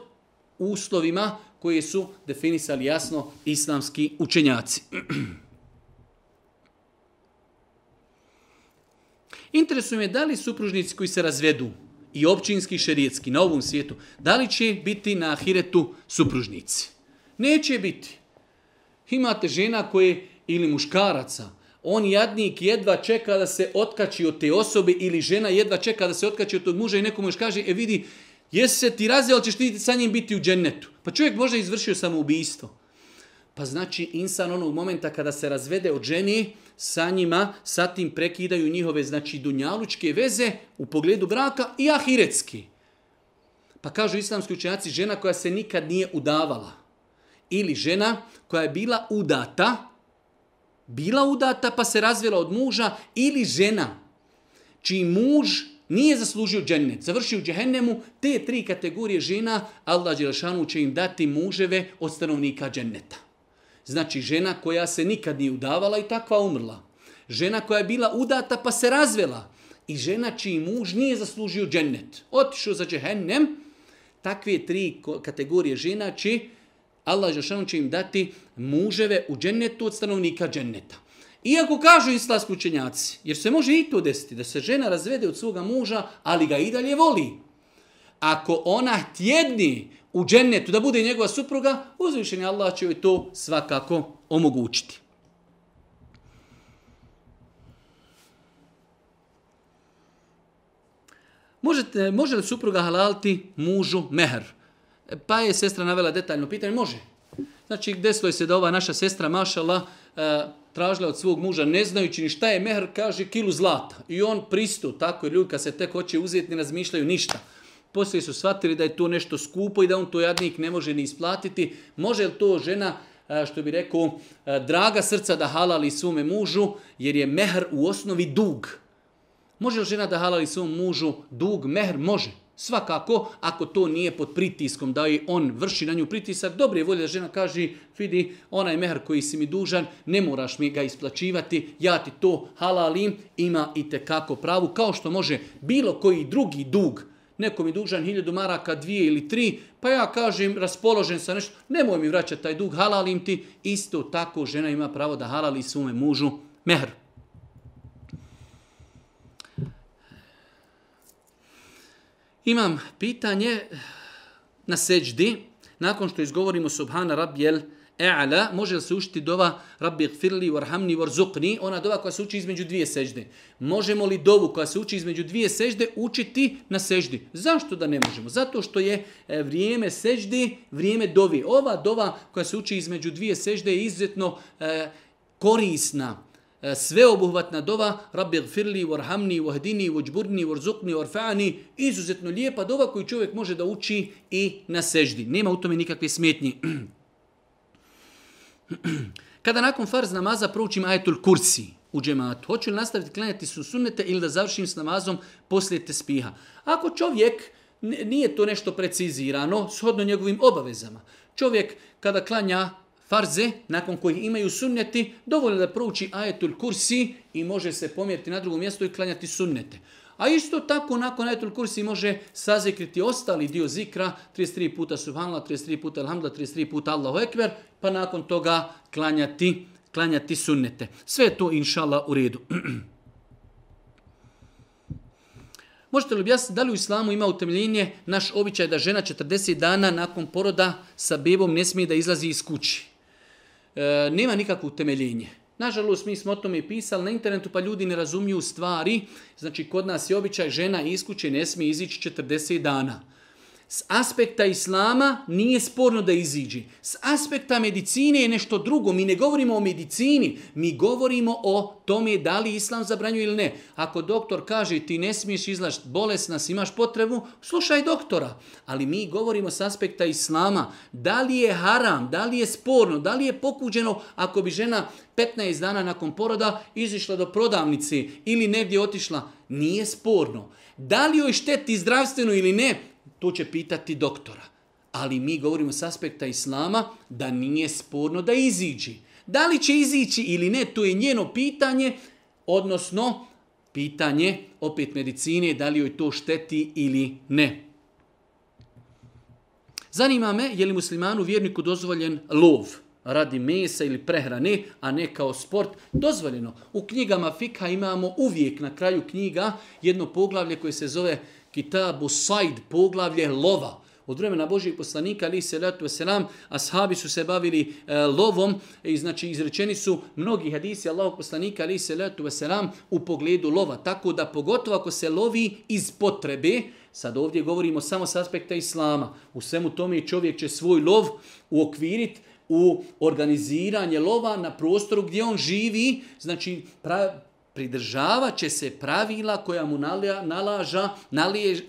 uslovima koje su definisali jasno islamski učenjaci. Interesuje me da li supružnici koji se razvedu i općinski i šerijetski na ovom svijetu, da li će biti na ahiretu supružnici? Neće biti. Imate žena koje ili muškaraca, on jadnik jedva čeka da se otkači od te osobe ili žena jedva čeka da se otkači od tog muža i nekomu još kaže, e vidi, jesi se ti razio, ćeš ti sa njim biti u džennetu. Pa čovjek možda izvršio samoubistvo. Pa znači, insan onog momenta kada se razvede od ženi, sa njima, sa tim prekidaju njihove, znači, dunjalučke veze u pogledu braka i ahiretski. Pa kažu islamski učenjaci, žena koja se nikad nije udavala ili žena koja je bila udata, bila udata pa se razvela od muža ili žena čiji muž nije zaslužio džennet, završio u džehennemu, te tri kategorije žena Allah Đelšanu će im dati muževe od stanovnika dženneta. Znači žena koja se nikad nije udavala i takva umrla. Žena koja je bila udata pa se razvela. I žena čiji muž nije zaslužio džennet. Otišao za džehennem, takve tri kategorije žena će Allah Žešanu će im dati muževe u džennetu od stanovnika dženneta. Iako kažu islamski učenjaci, jer se može i to desiti, da se žena razvede od svoga muža, ali ga i dalje voli. Ako ona htjedni u džennetu da bude njegova supruga, uzvišeni Allah će joj to svakako omogućiti. Možete, može li supruga halaliti mužu meher? Pa je sestra navela detaljno pitanje, može. Znači, desilo je se da ova naša sestra Mašala e, tražila od svog muža, ne znajući ni šta je mehr, kaže kilu zlata. I on pristo, tako je ljudi kad se tek hoće uzeti, ne razmišljaju ništa. Poslije su shvatili da je to nešto skupo i da on to jadnik ne može ni isplatiti. Može li to žena, e, što bi rekao, e, draga srca da halali svome mužu, jer je mehr u osnovi dug. Može li žena da halali svom mužu dug? Mehr može. Svakako, ako to nije pod pritiskom, da i on vrši na nju pritisak, dobre volje da žena kaže, vidi, onaj mehar koji si mi dužan, ne moraš mi ga isplaćivati, ja ti to halalim, ima i te kako pravu, kao što može bilo koji drugi dug, neko mi dužan hiljadu maraka, dvije ili tri, pa ja kažem, raspoložen sam nešto, nemoj mi vraćati taj dug, halalim ti, isto tako žena ima pravo da halali svome mužu mehru. Imam pitanje na seđdi. Nakon što izgovorimo Subhana Rabijel E'ala, može li se učiti dova Rabbi Gfirli, Warhamni, Warzukni, ona dova koja se uči između dvije sežde. Možemo li dovu koja se uči između dvije sežde učiti na seždi? Zašto da ne možemo? Zato što je e, vrijeme seždi, vrijeme dovi. Ova dova koja se uči između dvije sežde je izuzetno e, korisna. E, sveobuhvatna dova rabbi gfirli, warhamni, wahdini, wajburni, warzukni, warfa'ani izuzetno lijepa dova koju čovjek može da uči i na seždi. Nema u tome nikakve smetnje. Kada nakon farz namaza proučim ajetul kursi u džematu, hoću li nastaviti klanjati su sunnete ili da završim s namazom poslije te spiha? Ako čovjek, nije to nešto precizirano, shodno njegovim obavezama, čovjek kada klanja farze, nakon kojih imaju sunnete, dovoljno da prouči ajetul kursi i može se pomjeriti na drugom mjestu i klanjati sunnete. A isto tako nakon ajetul kursi može sazikriti ostali dio zikra, 33 puta subhanla, 33 puta alhamdla, 33 puta Allahu ekber, pa nakon toga klanjati, klanjati sunnete. Sve je to inšala u redu. Možete li objasniti da li u islamu ima utemljenje naš običaj da žena 40 dana nakon poroda sa bebom ne smije da izlazi iz kući? E, nema nikakvo utemeljenje. Nažalost, mi smo o tome pisali na internetu, pa ljudi ne razumiju stvari. Znači, kod nas je običaj žena iskuće ne smije izići 40 dana. S aspekta islama nije sporno da iziđe. S aspekta medicine je nešto drugo. Mi ne govorimo o medicini, mi govorimo o tome da li islam zabranju ili ne. Ako doktor kaže ti ne smiješ izlašt, bolesna si, imaš potrebu, slušaj doktora. Ali mi govorimo s aspekta islama. Da li je haram, da li je sporno, da li je pokuđeno ako bi žena 15 dana nakon poroda izišla do prodavnice ili negdje otišla, nije sporno. Da li joj šteti zdravstveno ili ne, to će pitati doktora. Ali mi govorimo s aspekta islama da nije sporno da iziđi. Da li će izići ili ne, to je njeno pitanje, odnosno pitanje opet medicine, da li joj to šteti ili ne. Zanima me je li muslimanu vjerniku dozvoljen lov radi mesa ili prehrane, a ne kao sport, dozvoljeno. U knjigama Fika imamo uvijek na kraju knjiga jedno poglavlje koje se zove kitabu Said, poglavlje lova. Od vremena Božih poslanika, ali se letu selam, ashabi su se bavili e, lovom i znači izrečeni su mnogi hadisi Allahog poslanika, ali se letu selam, u pogledu lova. Tako da pogotovo ako se lovi iz potrebe, sad ovdje govorimo samo s aspekta islama, u svemu tome čovjek će svoj lov uokvirit u organiziranje lova na prostoru gdje on živi, znači pra, pridržavat će se pravila koja mu nalaža, nalije,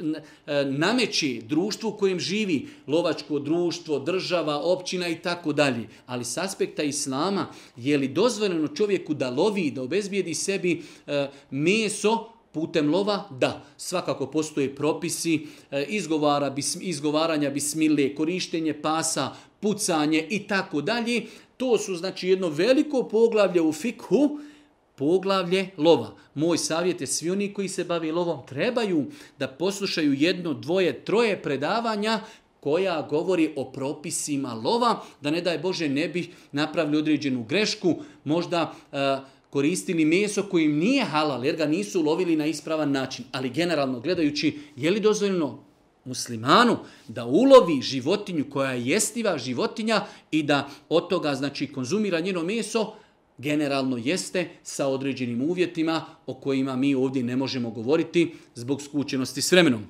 e, nameći društvu u kojem živi, lovačko društvo, država, općina i tako dalje. Ali s aspekta islama, je li dozvoljeno čovjeku da lovi, da obezbijedi sebi e, meso, putem lova, da, svakako postoje propisi e, izgovara, bis, izgovaranja bismile, korištenje pasa, pucanje i tako dalje. To su znači jedno veliko poglavlje u fikhu, poglavlje lova. Moj savjet je svi oni koji se bavi lovom trebaju da poslušaju jedno, dvoje, troje predavanja koja govori o propisima lova, da ne daj Bože ne bi napravili određenu grešku, možda e, koristili meso kojim nije halal jer ga nisu lovili na ispravan način. Ali generalno gledajući, je li dozvoljeno muslimanu da ulovi životinju koja je jestiva životinja i da od toga znači, konzumira njeno meso, generalno jeste sa određenim uvjetima o kojima mi ovdje ne možemo govoriti zbog skućenosti s vremenom.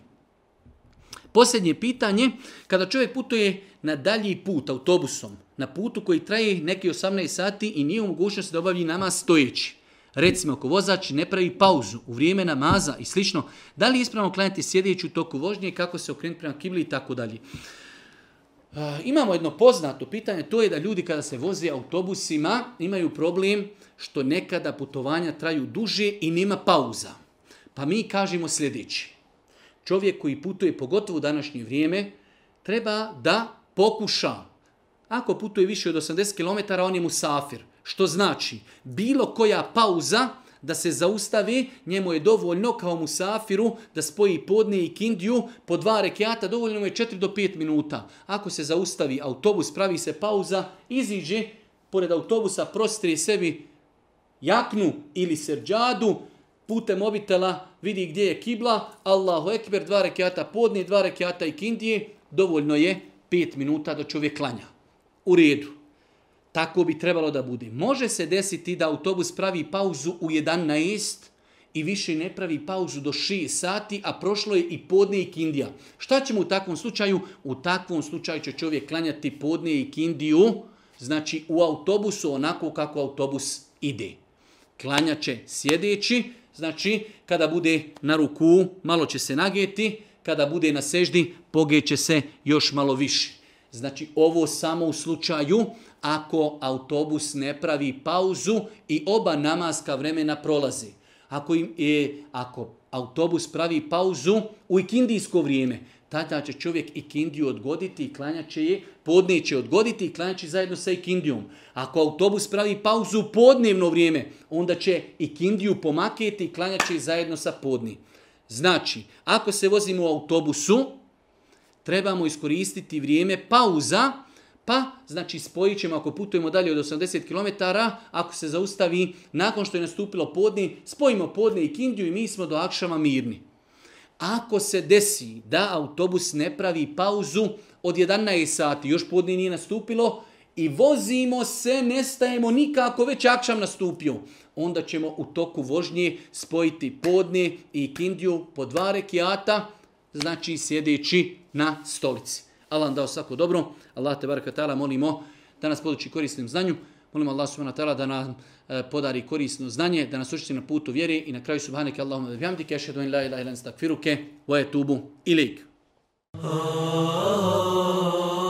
Posljednje pitanje, kada čovjek putuje na dalji put autobusom, na putu koji traje neki 18 sati i nije u mogućnosti da obavlji namaz stojeći, recimo ako vozač ne pravi pauzu u vrijeme namaza i slično, da li ispravno klanjati sjedeći u toku vožnje i kako se okrenuti prema kibli i tako dalje. Eh, imamo jedno poznato pitanje, to je da ljudi kada se vozi autobusima imaju problem što nekada putovanja traju duže i nema pauza. Pa mi kažemo sljedeći. Čovjek koji putuje pogotovo u današnje vrijeme treba da pokuša. Ako putuje više od 80 km, on je musafir. Što znači, bilo koja pauza da se zaustavi, njemu je dovoljno kao musafiru da spoji podne i kindiju po dva rekiata, dovoljno mu je 4 do 5 minuta. Ako se zaustavi autobus, pravi se pauza, iziđe, pored autobusa prostrije sebi jaknu ili serđadu, putem mobitela vidi gdje je kibla, Allahu ekber, dva rekiata podne, dva rekiata i kindije, dovoljno je 5 minuta da čovjek klanja. U redu. Tako bi trebalo da bude. Može se desiti da autobus pravi pauzu u 11 i više ne pravi pauzu do 6 sati, a prošlo je i podne i kindija. Šta ćemo u takvom slučaju? U takvom slučaju će čovjek klanjati podne i kindiju, znači u autobusu onako kako autobus ide. Klanjaće sjedeći, znači kada bude na ruku, malo će se nagijeti, kada bude na seždi, pogeće se još malo više. Znači ovo samo u slučaju ako autobus ne pravi pauzu i oba namaska vremena prolazi. Ako, im, e, ako autobus pravi pauzu u ikindijsko vrijeme, tada će čovjek ikindiju odgoditi i klanjaće je, podne će odgoditi i klanjaće zajedno sa ikindijom. Ako autobus pravi pauzu u podnevno vrijeme, onda će ikindiju pomaketi i klanjaće zajedno sa podni. Znači, ako se vozimo u autobusu, trebamo iskoristiti vrijeme pauza, Pa, znači, spojit ćemo ako putujemo dalje od 80 km, ako se zaustavi nakon što je nastupilo podne, spojimo podne i Kindiju i mi smo do Akšama mirni. Ako se desi da autobus ne pravi pauzu od 11 sati, još podne nije nastupilo, i vozimo se, nestajemo nikako, već Akšam nastupio, onda ćemo u toku vožnje spojiti podne i Kindiju po dva rekiata, znači sjedeći na stolici. Allah nam dao svako dobro. Allah te baraka ta'ala molimo da nas poduči korisnim znanju. Molimo Allah subhanahu wa ta'ala da nam e, podari korisno znanje, da nas učiti na putu vjeri i na kraju subhanike Allahumma vebjamdi kešedu in la ilaha ilan stakfiruke wa etubu ilik. Oh, ah. oh, oh, oh.